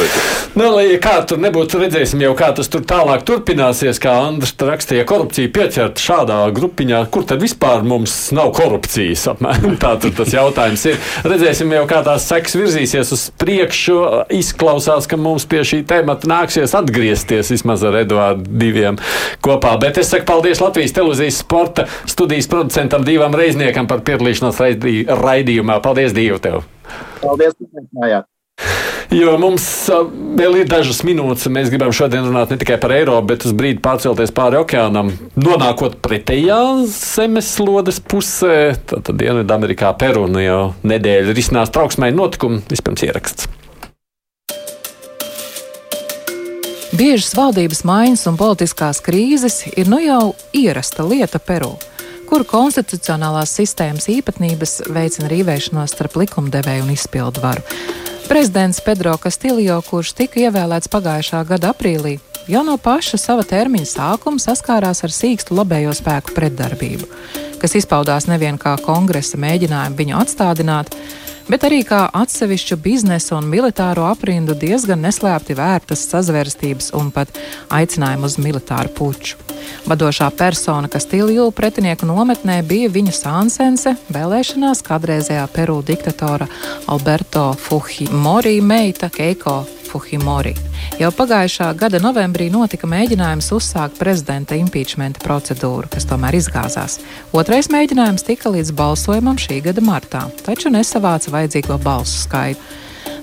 Nu, lai kā tur nebūtu, redzēsim jau, kā tas tur tālāk turpināsies. Kā Andris rakstīja, korupcija pieķerta šādā grupiņā, kur tad vispār mums nav korupcijas. Apmēram tā tas jautājums ir. Redzēsim jau, kā tās sekas virzīsies uz priekšu. Izklausās izklausās, ka mums pie šī temata nāksies atgriezties vismaz ar Eduardu diviem kopā. Bet es saku paldies Latvijas televīzijas sporta studijas producentam Dīvam Reizniekam par piedalīšanos raidījumā. Paldies, Dievu tev! Paldies, ka izaicinājāt! Jo mums vēl ir dažas minūtes, un mēs gribam šodien runāt ne tikai par Eiropu, bet uz brīdi pārcelties pāri okeānam, nonākot pretējā zemeslodes pusē. Tad Dienvidamerikā, Peru nu jau nedēļa risinās trauksmēji notikumi, vispirms ieraksts. Biežas valdības maiņas un politiskās krīzes ir nu jau ierasta lieta Peru, kuru konstitucionālās sistēmas īpatnības veicina rīvēšanos starp likumdevēju un izpildu varu. Prezidents Pedro Castillo, kurš tika ievēlēts pagājušā gada aprīlī, jau no paša sava termiņa sākuma saskārās ar sīkstu labējo spēku pretdarbību, kas izpaudās nevien kā kongresa mēģinājumu viņu atstādināt, bet arī kā atsevišķu biznesa un militāro aprindu diezgan neslēpti vērtas sazvērstības un pat aicinājumu uz militāru puču. Vadošā persona, kas Tilju pretinieku nometnē, bija viņa sānsense vēlēšanās kādreizējā Peru diktatora Alberto Fujimori meita Keiko Fuhimori. Jau pagājušā gada novembrī notika mēģinājums uzsākt prezidenta impeachmenta procedūru, kas tomēr izgāzās. Otrais mēģinājums tika līdz balsojumam šī gada martā, taču nesavāca vajadzīgo balsu skaitu.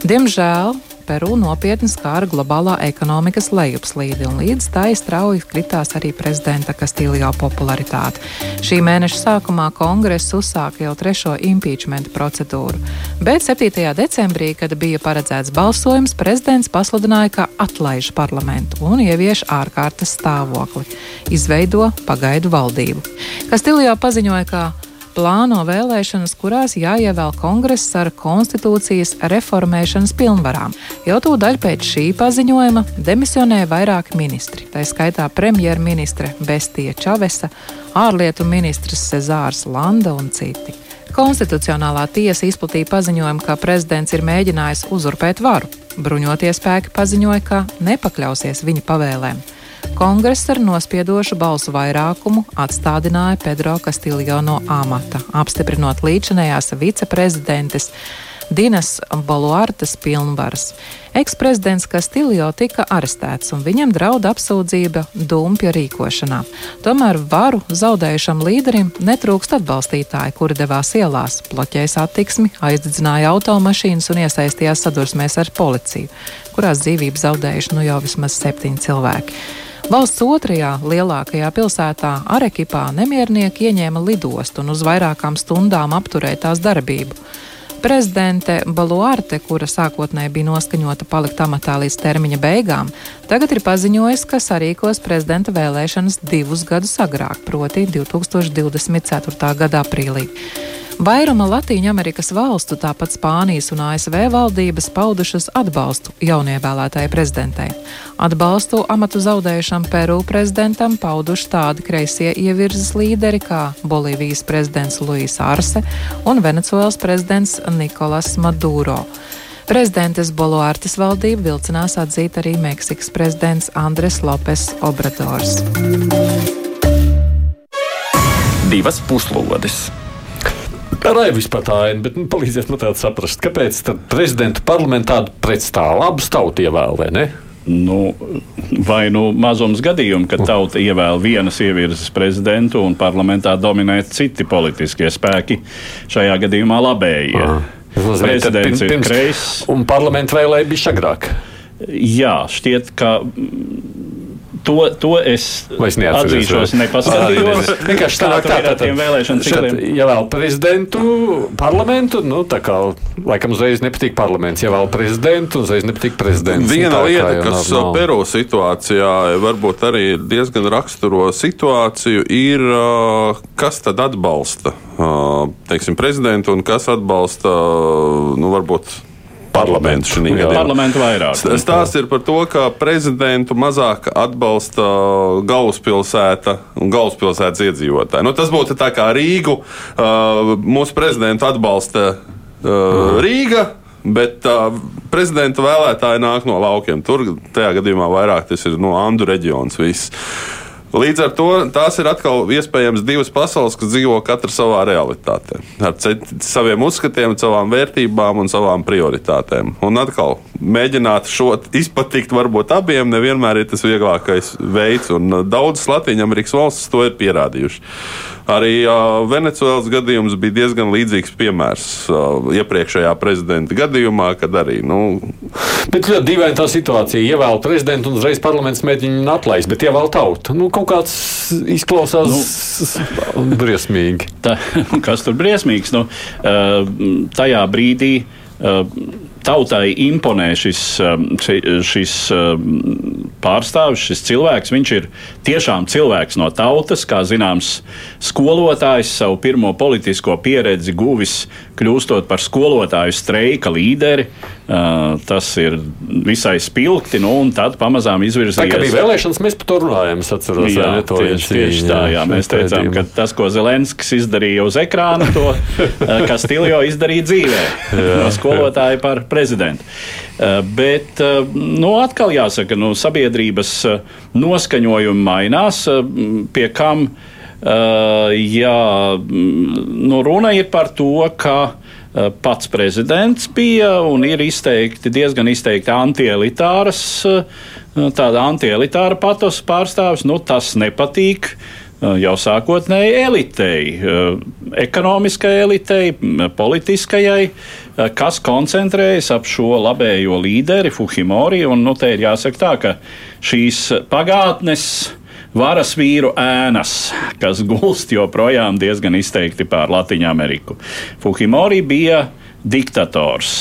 Diemžēl Peru nopietni skāra globālā ekonomikas lejupslīde, un līdz tai strauji kritās arī prezidenta Kastīlijā popularitāte. Šī mēneša sākumā kongress uzsāka jau trešo impeachment procedūru, bet 7. decembrī, kad bija paredzēts balsojums, prezidents pasludināja, ka atlaiž parlamentu un ievieš ārkārtas stāvokli, izveido pagaidu valdību. Kastīlijā paziņoja, ka plāno vēlēšanas, kurās jāievēl kongress ar konstitūcijas reformēšanas pilnvarām. Jau tūdaļ pēc šī paziņojuma demisionēja vairāki ministri, tā skaitā premjerministre Bestija Čavesa, ārlietu ministrs Cezārs Landa un citi. Konstitucionālā tiesa izplatīja paziņojumu, ka prezidents ir mēģinājis uzurpēt varu. Bruņotie spēki paziņoja, ka nepakļausies viņa pavēlēm. Kongress ar nospiedošu balsu vairākumu atstādināja Pedro Castillo no amata, apstiprinot līdzinējās viceprezidentes Dinas Boluartas pilnvaras. Eksprezidents Castillo tika arestēts un viņam draud apsūdzība dumpja rīkošanā. Tomēr varu zaudējušam līderim netrūkst atbalstītāji, kuri devās ielās, bloķēja satiksmi, aizdedzināja automašīnas un iesaistījās sadursmēs ar policiju, kurās dzīvību zaudējuši nu jau vismaz septiņi cilvēki. Valsts otrajā lielākajā pilsētā Arekipā nemiernieki ieņēma lidostu un uz vairākām stundām apturēja tās darbību. Prezidente Baluarte, kura sākotnēji bija noskaņota palikt amatā līdz termiņa beigām, tagad ir paziņojusi, ka sarīkos prezidenta vēlēšanas divus gadus agrāk, proti 2024. gada aprīlī. Vairuma Latvijas valstu, tāpat Spānijas un ASV valdības paudušas atbalstu jaunievēlētajai prezidentei. Atbalstu amatu zaudējušam Peru prezidentam pauduši tādi kreisie ievirzes līderi kā Bolīvijas prezidents Luis Arse un Venecuēlas prezidents Nikolas Maduro. Prezidentes Boluārtas valdību vilcinās atzīt arī Meksikas prezidents Andres Lopes Obradors. Divas puslodes! Raivis pat aina, bet nu, palīdziet man tādu saprast, kāpēc prezidenta parlamentā pretstāv abas tautas ievēl vai ne? Nu, vai nu mazums gadījumu, kad tauta ievēl vienas ievirzes prezidentu un parlamentā dominē citi politiskie spēki, šajā gadījumā labējie. Prezidents ir kreis. Un parlamentu vēlēja bija agrāk. Jā, šķiet, ka To, to es atzīšos, nepaskatījos. Vienkārši tā, tā, tā, tā, vēlēšanu cikliem. Ja vēl prezidentu, parlamentu, nu tā kā laikam uzreiz nepatīk parlaments. Ja vēl prezidentu, uzreiz nepatīk prezidents. Viena lieta, kas nav, nav. Peru situācijā varbūt arī diezgan raksturo situāciju, ir, kas tad atbalsta, teiksim, prezidentu un kas atbalsta, nu varbūt parlamentu šī gadījumā. Parlamentu vairāk. Stāsts ir par to, ka prezidentu mazāk atbalsta galvaspilsēta un galvaspilsētas iedzīvotāji. Nu, tas būtu tā kā Rīgu. Uh, mūsu prezidentu atbalsta uh, Rīga. Bet uh, prezidenta vēlētāji nāk no laukiem. Tur tajā gadījumā vairāk tas ir no Andu reģions. Viss. Līdz ar to tās ir atkal iespējams divas pasaules, kas dzīvo katra savā realitātē, ar saviem uzskatiem, savām vērtībām un savām prioritātēm. Un atkal mēģināt šo izpatikt varbūt abiem, nevienmēr ir tas vieglākais veids, un daudzas Latvijas Amerikas valstis to ir pierādījušas. Arī uh, Venecijas gadījums bija diezgan līdzīgs piemērs uh, iepriekšējā prezidenta gadījumā, kad arī. Nu, bet ļoti dīvaina tā situācija. Ievēl prezidentu un uzreiz parlaments mēģina viņu atlaist, bet ievēl tautu. Nu, kaut kāds izklausās nu, briesmīgi. Tā, kas tur briesmīgs? Nu, tajā brīdī tautai imponē šis, šis pārstāvis, šis cilvēks. Viņš ir tiešām cilvēks no tautas, kā zināms, skolotājs savu pirmo politisko pieredzi guvis, kļūstot par skolotāju streika līderi. Uh, tas ir visai spilgti, nu, un tad pamazām izvirzījās. Tā kā bija vēlēšanas, mēs par to runājām. Es atceros, jā, jā, to tieši, tieši tā, jā. Mēs teicām, ka tas, ko Zelenskis izdarīja uz ekrāna, to Kastiljo izdarīja dzīvē. no skolotāja par prezidentu. Uh, bet, uh, nu, atkal jāsaka, nu, sabiedrības noskaņojumi mainās, pie kam, jā, nu, runa ir par to, ka pats prezidents bija un ir izteikti diezgan izteikti antielitāras, tāda antielitāra patos pārstāvis. Nu, tas nepatīk jau sākotnēji elitei, ekonomiskai elitei, politiskajai, kas koncentrējas ap šo labējo līderi Fuhimori. Un, nu, te ir jāsaka tā, ka šīs pagātnes varas vīru ēnas, kas gulst joprojām diezgan izteikti pār Latviju Ameriku. Fuhimori bija diktators,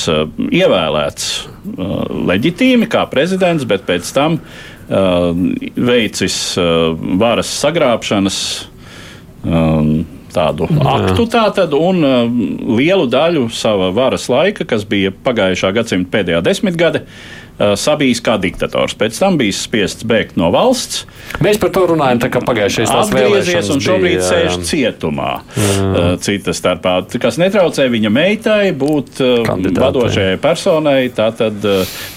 ievēlēts leģitīmi kā prezidents, bet pēc tam Uh, veicis varas sagrābšanas um, tādu aktu, tātad, un lielu daļu sava varas laika, kas bija pagājušā gadsimta pēdējā desmitgade, Uh, sabijis kā diktators. Pēc tam bija spiests bēgt no valsts. Mēs par to runājam, tā kā pagājušajā gadā atgriezies un šobrīd bija, sēž cietumā. Jā. Uh, cita starpā, kas netraucē viņa meitai būt uh, Kandidātei. vadošajai personai, tātad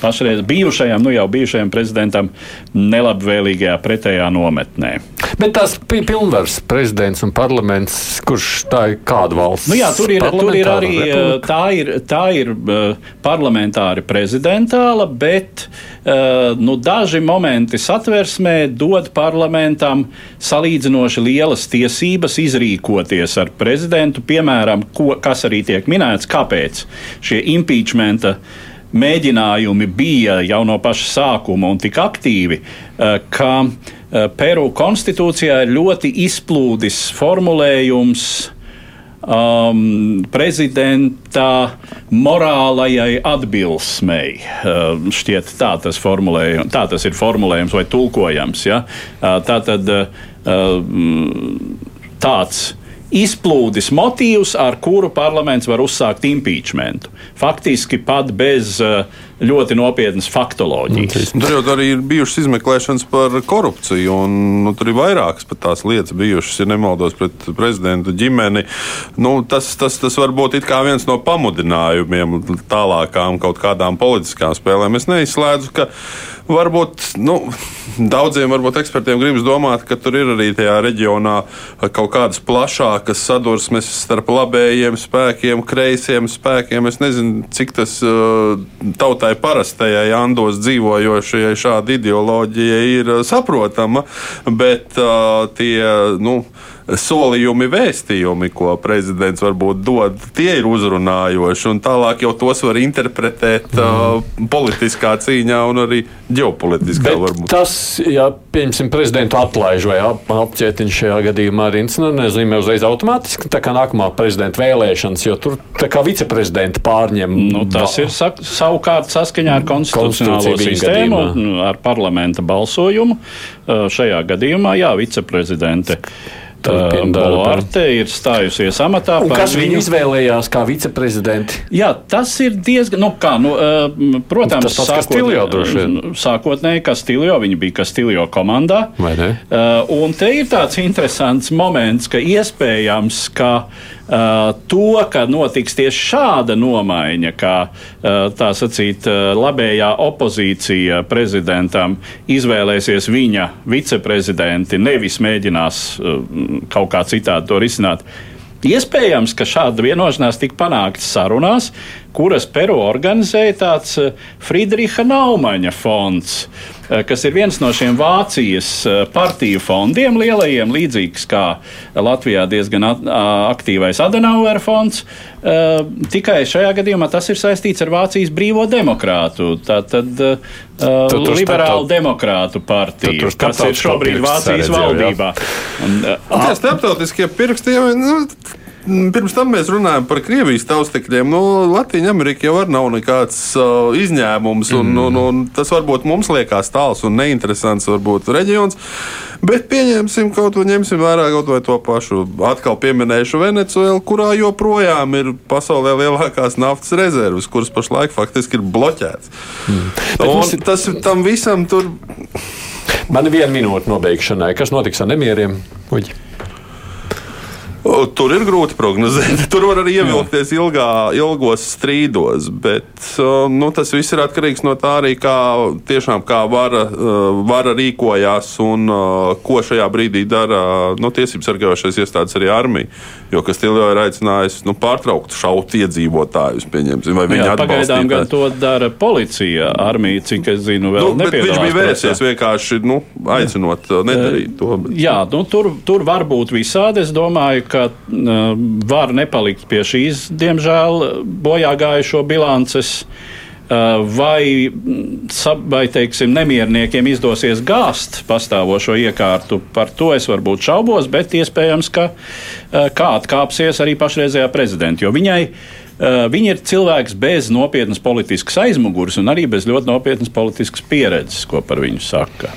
pašreiz bijušajam, nu jau bijušajam prezidentam nelabvēlīgajā pretējā nometnē. Bet tās pilnvars prezidents un parlaments, kurš tā ir kāda valsts? Nu jā, tur ir, tur ir arī tā ir, tā ir parlamentāri prezidentāla, bet bet uh, nu, daži momenti satversmē dod parlamentam salīdzinoši lielas tiesības izrīkoties ar prezidentu, piemēram, ko, kas arī tiek minēts, kāpēc šie impeachmenta mēģinājumi bija jau no paša sākuma un tik aktīvi, uh, ka uh, Peru konstitūcijā ir ļoti izplūdis formulējums um, prezidenta morālajai atbilsmei. Uh, šķiet, tā tas, tā tas ir formulējums vai tulkojams. Ja? Uh, tā tad uh, tāds izplūdis motīvs, ar kuru parlaments var uzsākt impeachmentu. Faktiski pat bez uh, ļoti nopietnas faktoloģijas. Tur jau arī ir bijušas izmeklēšanas par korupciju, un nu, tur ir vairākas pat tās lietas bijušas, ja nemaldos, pret prezidenta ģimeni. Nu, tas, tas, tas var būt viens no pamudinājumiem tālākām kaut kādām politiskām spēlēm. Es neizslēdzu, ka varbūt nu, daudziem varbūt ekspertiem gribas domāt, ka tur ir arī tajā reģionā kaut kādas plašākas sadursmes starp labējiem spēkiem, kreisiem spēkiem. Es nezinu, cik tas uh, tautai tai parastajai Andos dzīvojošajai šāda ideoloģija ir saprotama, bet uh, tie, nu, solījumi, vēstījumi, ko prezidents varbūt dod, tie ir uzrunājoši. Un tālāk jau tos var interpretēt mm. uh, politiskā cīņā un arī ģeopolitiskā. Tas, ja pieņemsim prezidentu atlaiž vai ap, apcietiņš šajā gadījumā arī nu, nenozīmē uzreiz automātiski tā kā nākamā prezidenta vēlēšanas, jo tur tā kā viceprezidenta pārņem. Nu, tas ir sa savukārt saskaņā ar konstitucionālo sistēmu, gadījumā. ar parlamenta balsojumu. Šajā gadījumā, jā, viceprezidente. Bolārte ir stājusies amatā. Kas viņu izvēlējās kā viceprezidenti? Jā, tas ir diezgan, nu kā, nu, protams, tas tas sākot, sākotnēji Kastiljo, viņi bija Kastiljo komandā. Un te ir tāds interesants moments, ka iespējams, ka to, ka notiks tieši šāda nomaiņa, kā uh, tā sacīt, uh, labējā opozīcija prezidentam izvēlēsies viņa viceprezidenti, nevis mēģinās kaut kā citādi to risināt. Iespējams, ka šāda vienošanās tika panākta sarunās, kuras Peru organizēja tāds eh, Friedricha Naumaņa fonds, eh, kas ir viens no šiem Vācijas eh, partiju fondiem, lielajiem, līdzīgs kā Latvijā diezgan aktīvais Adenauer fonds. Tikai šajā gadījumā tas ir saistīts ar Vācijas brīvo demokrātu, tātad uh, liberālu demokrātu partiju, kas ir šobrīd Vācijas valdībā. Un, uh, Tie starptautiskie pirksti jau. Nu, Mm, pirms tam mēs runājam par Krievijas taustekļiem. Nu, Latvija Amerika jau nav nekāds uh, izņēmums, un, mm. un, un tas varbūt mums liekas tāls un neinteresants varbūt reģions. Bet pieņemsim kaut ko, ņemsim vērā kaut vai to pašu. Atkal pieminēšu Venecuēlu, kurā joprojām ir pasaulē lielākās naftas rezerves, kuras pašlaik faktiski ir bloķētas. Mm. Ir... tas tam visam tur. Man ir viena minūte nobeigšanai. Kas notiks ar nemieriem? Uģi? Tur ir grūti prognozēt. Tur var arī ievilkties ilgā, ilgos strīdos, bet nu, tas viss ir atkarīgs no tā arī, kā, tiešām, kā vara, vara rīkojās un ko šajā brīdī dara nu, tiesību sargājošais iestādes arī armija. Jo Kastiljo ir aicinājis nu, pārtraukt šaut iedzīvotājus, vai viņi Jā, pagaidām gan to dara policija, armija, cik es zinu, vēl nu, nepiedalās. Viņš bija vērsies vienkārši nu, aicinot nedarīt to. Bet... Jā, nu, tur, tur var būt visādi. Es domāju, ka var nepalikt pie šīs, diemžēl, bojā gājušo bilances. Vai, vai teiksim, nemierniekiem izdosies gāzt pastāvošo iekārtu, par to es varbūt šaubos, bet iespējams, ka kā atkāpsies arī pašreizējā prezidenta. Jo viņai Viņa ir cilvēks bez nopietnas politiskas aizmugures un arī bez ļoti nopietnas politiskas pieredzes, ko par viņu saka.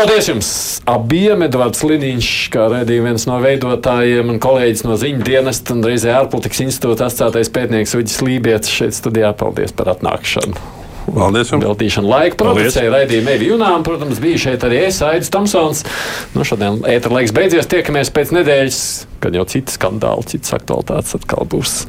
Paldies jums abiem. Edvards Liniņš, kā redzējuma viens no veidotājiem un kolēģis no ziņu dienesta un reizē ārpolitikas institūta atstātais pētnieks Uģis Lībijams šeit studijā. Paldies par atnākšanu! Paldies! Veltīšana laika producēja raidījumu Evi Junām. Protams, bija šeit arī es, Aidis Tamsons. Nu, šodien ētra laiks beidzies. Tiekamies pēc nedēļas, kad jau citi skandāli, citas aktualitātes atkal būs.